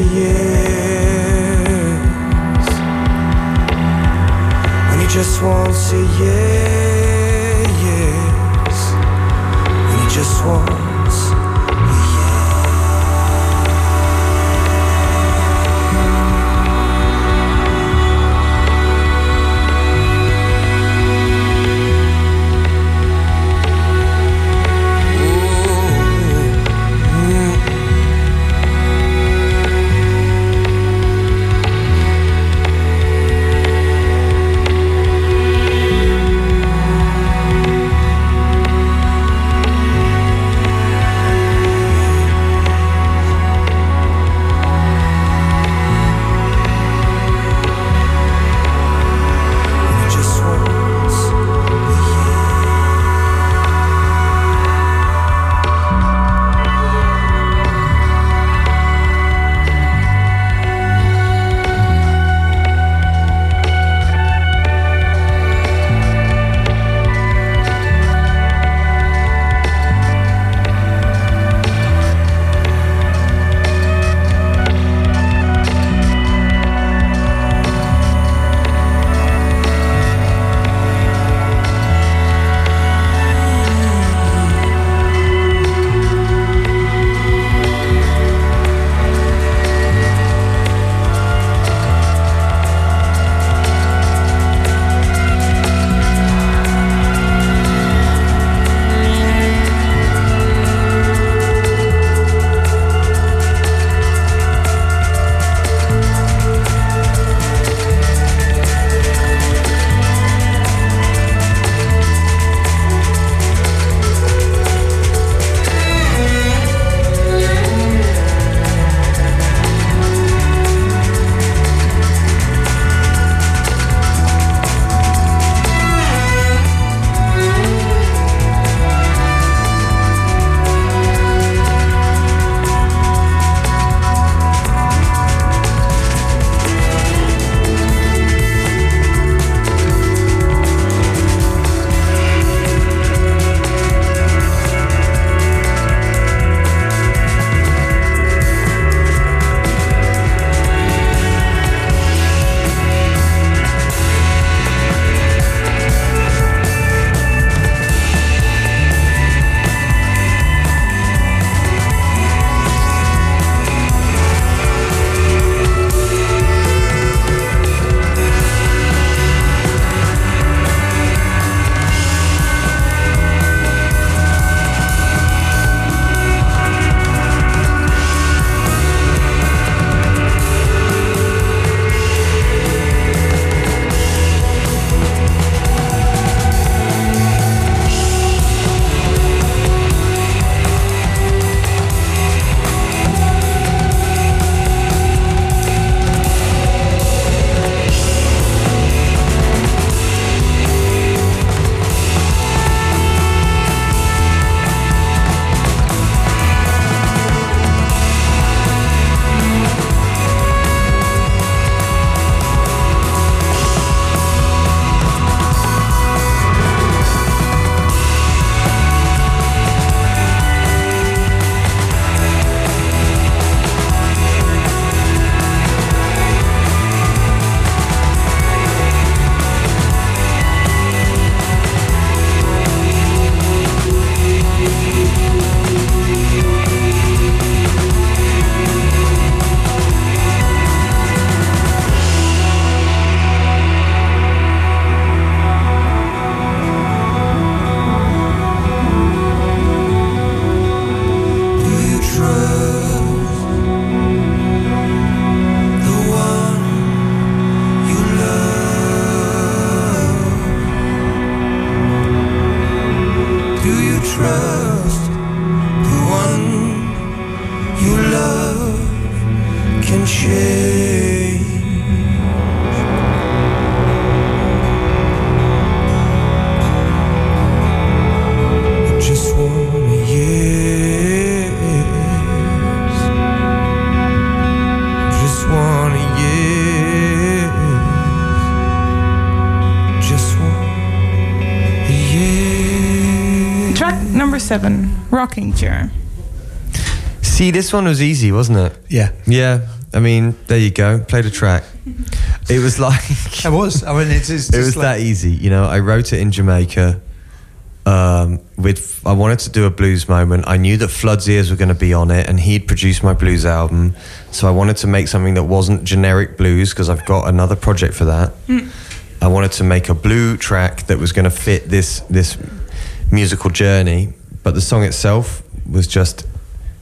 And he just wants a yeah, yes he just wants seven, Rocking Chair. See, this one was easy, wasn't it? Yeah. Yeah. I mean, there you go. Played a track. It was like It was. I mean, it's, it's it was like, that easy. You know, I wrote it in Jamaica. Um, with I wanted to do a blues moment. I knew that Flood's ears were going to be on it, and he'd produced my blues album. So I wanted to make something that wasn't generic blues because I've got another project for that. I wanted to make a blue track that was going to fit this this musical journey, but the song itself was just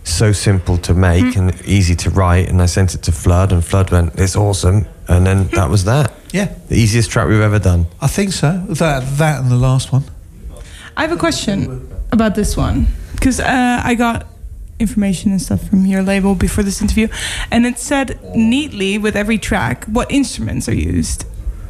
so simple to make and easy to write. And I sent it to Flood, and Flood went, "It's awesome," and then that was that. Yeah, The easiest track we've ever done. I think so. That that and the last one. I have a question about this one because uh, I got information and stuff from your label before this interview, and it said neatly with every track what instruments are used.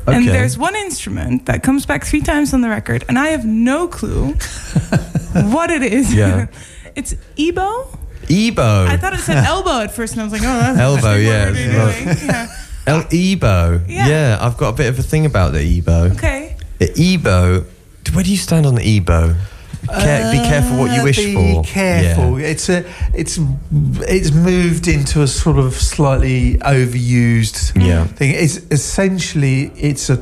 And there's one instrument that comes back three times on the record, and I have no clue what it is. Yeah. it's EBow. EBow. I thought it said elbow at first, and I was like, oh, that's Elbow, yeah, What are well- doing? yeah. El EBow. Yeah. Yeah. I've got a bit of a thing about the EBow. Okay. The EBow. Where do you stand on the EBow? Care, be careful what you Uh, wish be for. careful. Yeah. It's a it's it's moved into a sort of slightly overused Yeah. thing. It's essentially it's a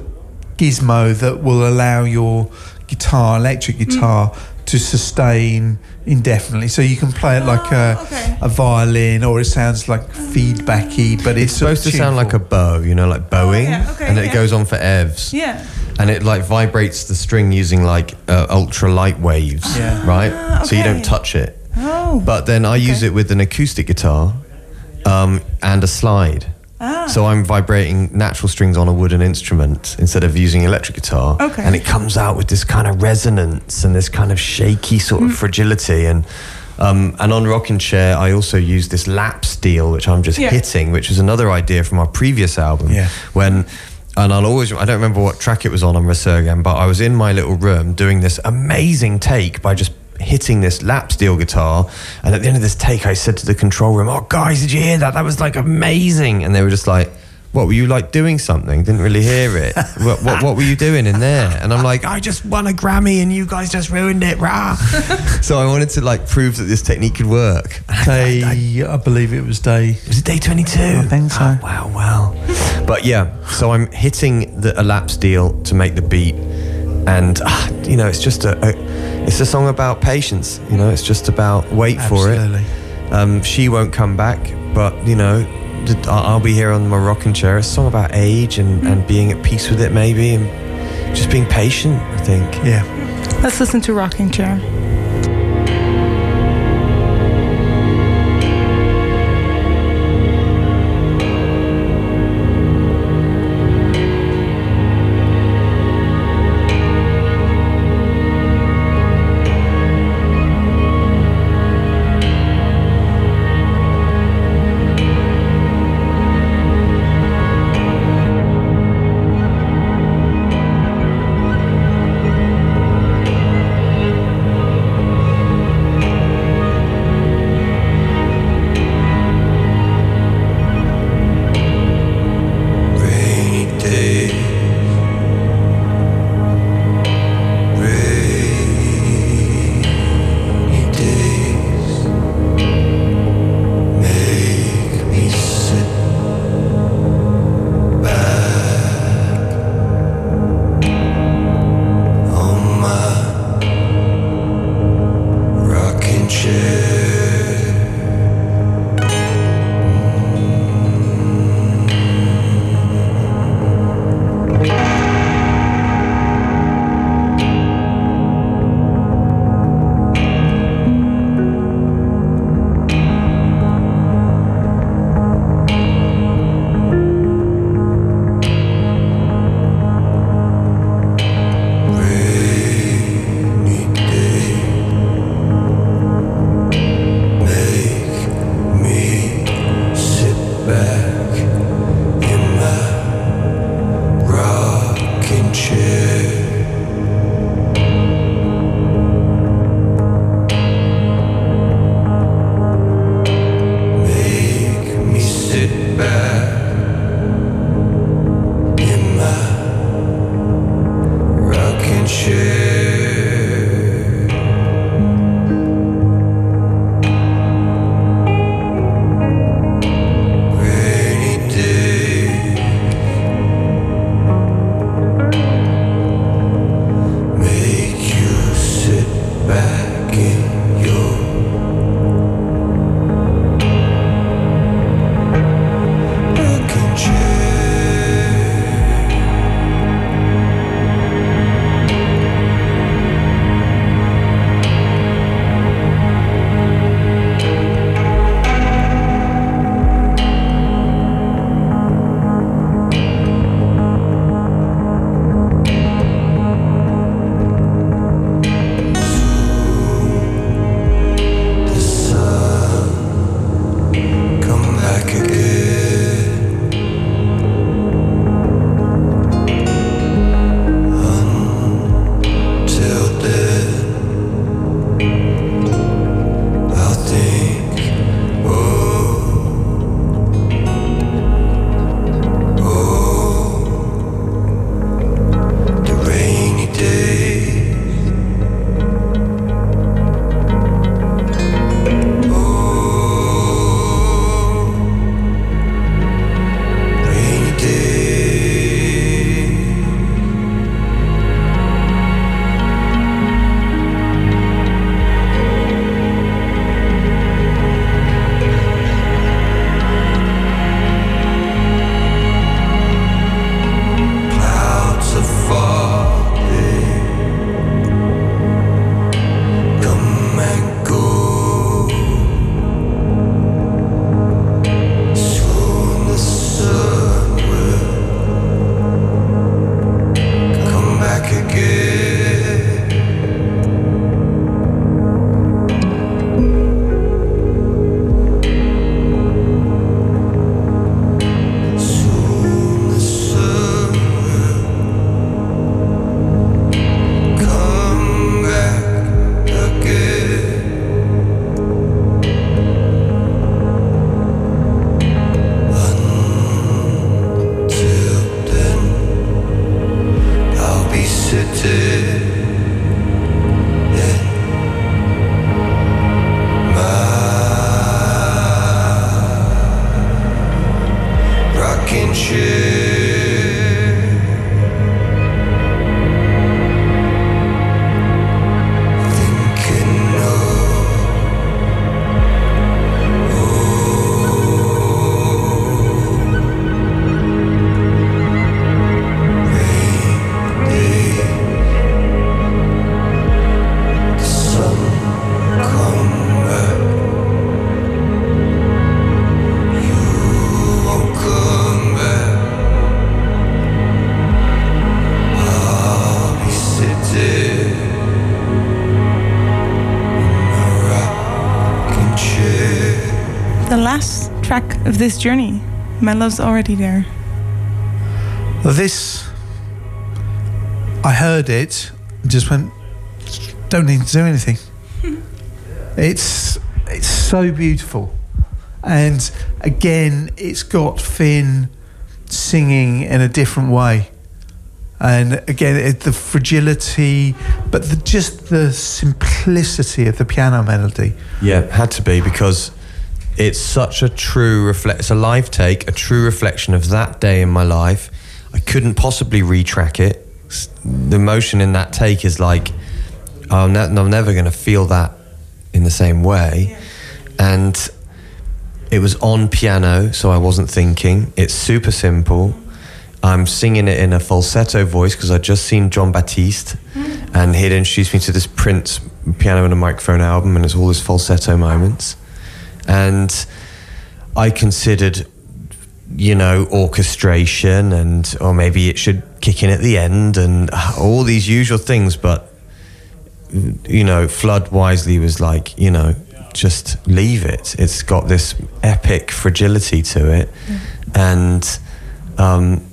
gizmo that will allow your guitar, electric Mm. guitar, to sustain indefinitely. So you can play it like a Oh, okay. a violin, or it sounds like feedbacky, but it's, It's supposed to sound like a bow, you know, like bowing, Oh, yeah, okay, and it goes on for evs, Yeah. And it like vibrates the string using like uh, ultra light waves, Yeah. right? So you don't touch it. Oh. But then I use it with an acoustic guitar um, and a slide. Ah. So I'm vibrating natural strings on a wooden instrument instead of using electric guitar. Okay. And it comes out with this kind of resonance and this kind of shaky sort Mm. of fragility. And um, and on Rockin' Chair, I also use this lap steel, which I'm just Yeah. hitting, which was another idea from our previous album. Yeah. When and I'll always I don't remember what track it was on on Resurgam, but I was in my little room doing this amazing take by just hitting this lap steel guitar and at the end of this take I said to the control room, Oh guys, did you hear that? That was like amazing and they were just like what were you like doing something? Didn't really hear it. what, what what were you doing in there? And I'm like, I just won a Grammy and you guys just ruined it, rah. so I wanted to like prove that this technique could work. day. I believe it was day. Was it day 22? I think so. Oh, wow, wow. But yeah, so I'm hitting the a lap steel to make the beat, and ah, you know, it's just a, a, it's a song about patience. You know, it's just about wait Absolutely. for it. Um, she won't come back, but you know, I- I'll be here on my rocking chair. It's a song about age and, and being at peace with it, maybe, and just being patient. I think. Yeah. Let's listen to Rocking Chair. Of this journey. My love's already there. This, I heard it, just went, don't need to do anything. it's it's so beautiful, and again, it's got Fin singing in a different way, and again, it, the fragility, but the, just the simplicity of the piano melody. Yeah, had to be because it's such a true reflect. It's a live take, a true reflection of that day in my life. I couldn't possibly retrack it. The emotion in that take is like I'm, ne- I'm never going to feel that in the same way, and it was on piano, so I wasn't thinking. It's super simple. I'm singing it in a falsetto voice because I'd just seen Jon Batiste hmm. and he'd introduced me to this Prince piano and a microphone album, and it's all his falsetto moments. And I considered, you know, orchestration and, or maybe it should kick in at the end and all these usual things, but you know, Flood wisely was like, you know, just leave it. It's got this epic fragility to it, and um,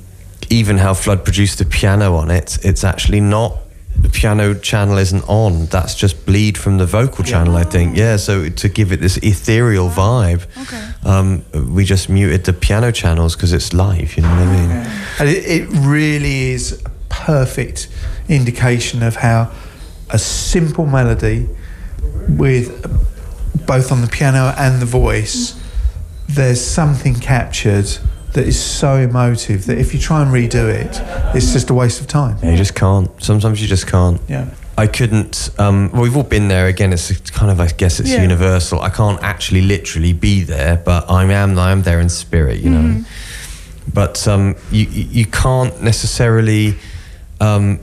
even how Flood produced the piano on it, it's actually not. The piano channel isn't on. That's just bleed from the vocal channel, I think. Yeah, so to give it this ethereal vibe, um, we just muted the piano channels because it's live. You know what I mean? And it, it really is a perfect indication of how a simple melody with both on the piano and the voice, there's something captured that is so emotive that if you try and redo it, it's just a waste of time. Yeah, you just can't. Sometimes you just can't. Yeah. I couldn't. Um, well, we've all been there. Again, it's kind of, I guess, it's Yeah. universal. I can't actually literally be there, but I am. I am there in spirit, you know. But um, you you you can't necessarily um,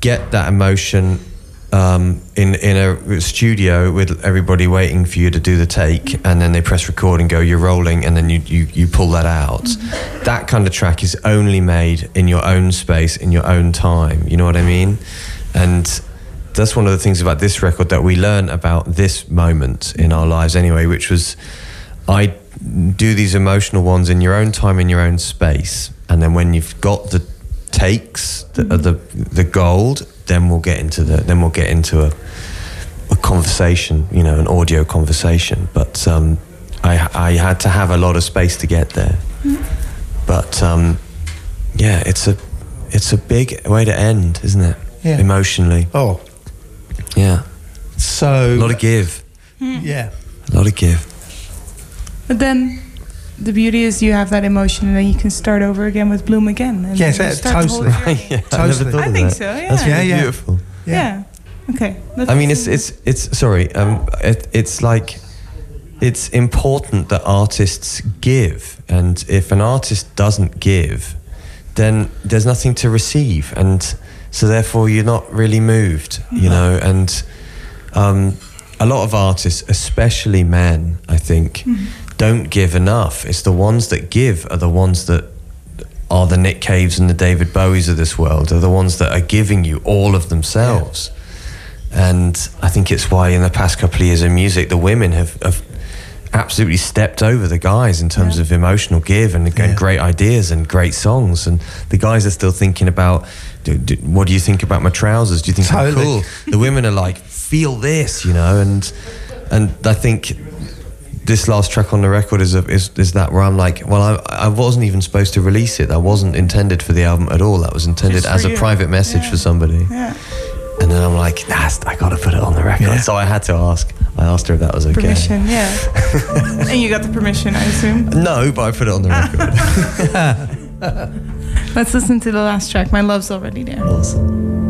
get that emotion um, in in a studio with everybody waiting for you to do the take, and then they press record and go, "You're rolling," and then you you, you pull that out. That kind of track is only made in your own space, in your own time. You know what I mean? And that's one of the things about this record that we learn about this moment in our lives anyway, which was I do these emotional ones in your own time, in your own space, and then when you've got the takes, the the, the gold, then we'll get into the then we'll get into a a conversation, you know, an audio conversation. But um, I I had to have a lot of space to get there. But um, yeah, it's a it's a big way to end, isn't it? Yeah. Emotionally, Oh, yeah. so A lot of give, yeah. a lot of give. But then the beauty is you have that emotion and then you can start over again with Bloom again. And Yes, then you start the whole totally. yeah, I Totally. never thought I of think that. so, yeah. That's really Yeah, yeah. beautiful. Yeah. Okay. I mean, it's it's it's sorry. Um, it, it's like it's important that artists give, and if an artist doesn't give, then there's nothing to receive, and so therefore you're not really moved, you know. And um, a lot of artists, especially men, I think, don't give enough. It's the ones that give are the ones that are the Nick Caves and the David Bowies of this world. Are the ones that are giving you all of themselves. And I think it's why in the past couple of years in music, the women have, have absolutely stepped over the guys in terms Yeah. of emotional give and, and Yeah. great ideas and great songs. And the guys are still thinking about, do, do, what do you think about my trousers? Do you think I'm cool? The women are like, feel this, you know. And and I think this last track on the record is, a, is is that where I'm like, well, I, I wasn't even supposed to release it. That wasn't intended for the album at all. That was intended as a you. private message Yeah. for somebody. Yeah. And then I'm like, nah, I got to put it on the record. Yeah. So I had to ask. I asked her if that was okay. Permission, yeah. and you got the permission, I assume. No, but I put it on the record. Let's listen to the last track. My love's already there. awesome.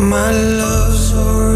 My love's alright.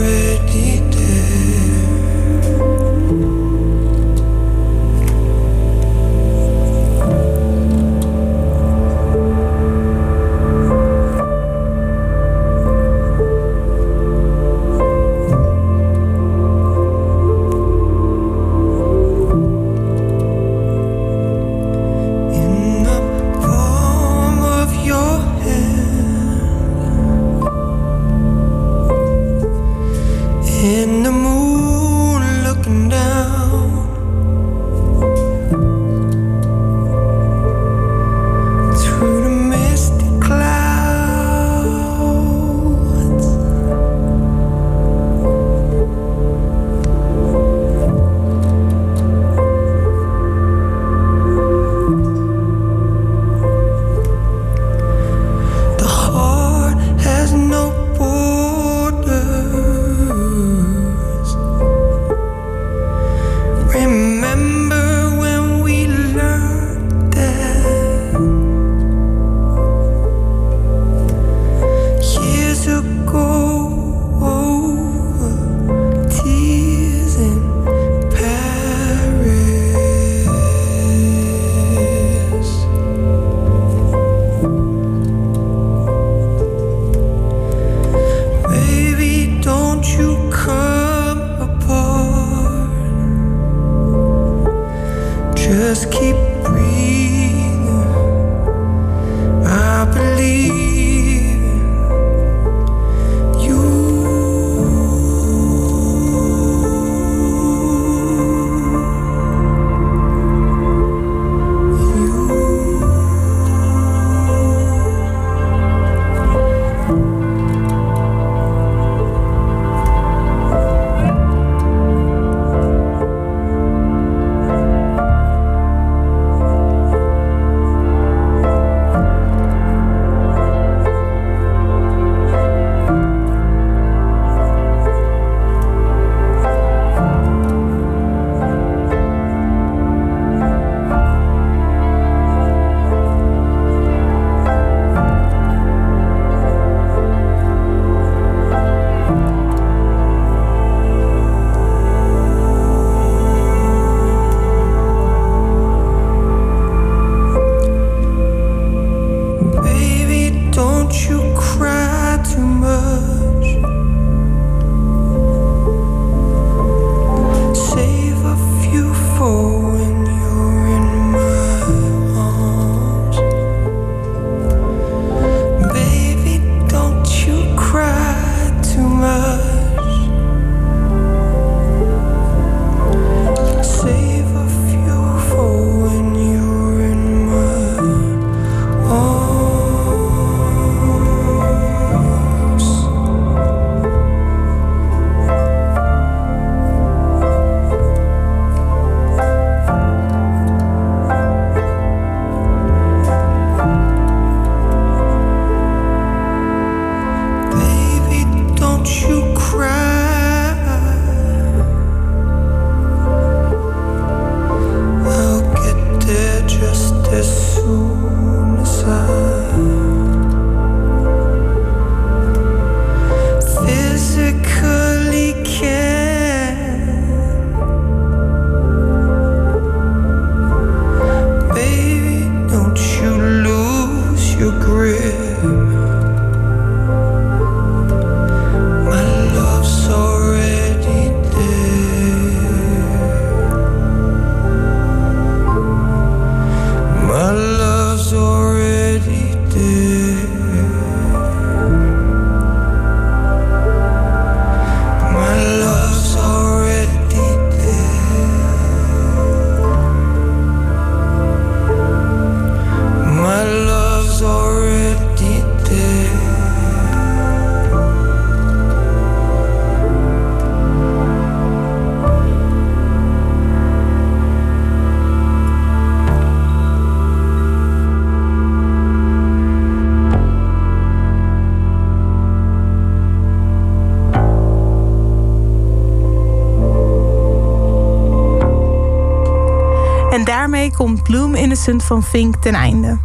Komt Bloom Innocent van Fink ten einde.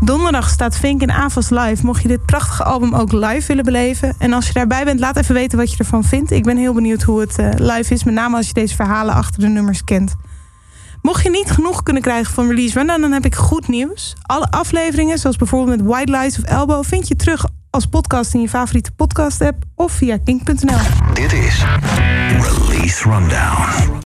Donderdag staat Fink in Avas Live. Mocht je dit prachtige album ook live willen beleven. En als je daarbij bent, laat even weten wat je ervan vindt. Ik ben heel benieuwd hoe het eh, live is. Met name als je deze verhalen achter de nummers kent. Mocht je niet genoeg kunnen krijgen van Release Rundown, dan heb ik goed nieuws. Alle afleveringen, zoals bijvoorbeeld met White Lies of Elbow, vind je terug als podcast in je favoriete podcast app of via kink.nl. Dit is Release Rundown.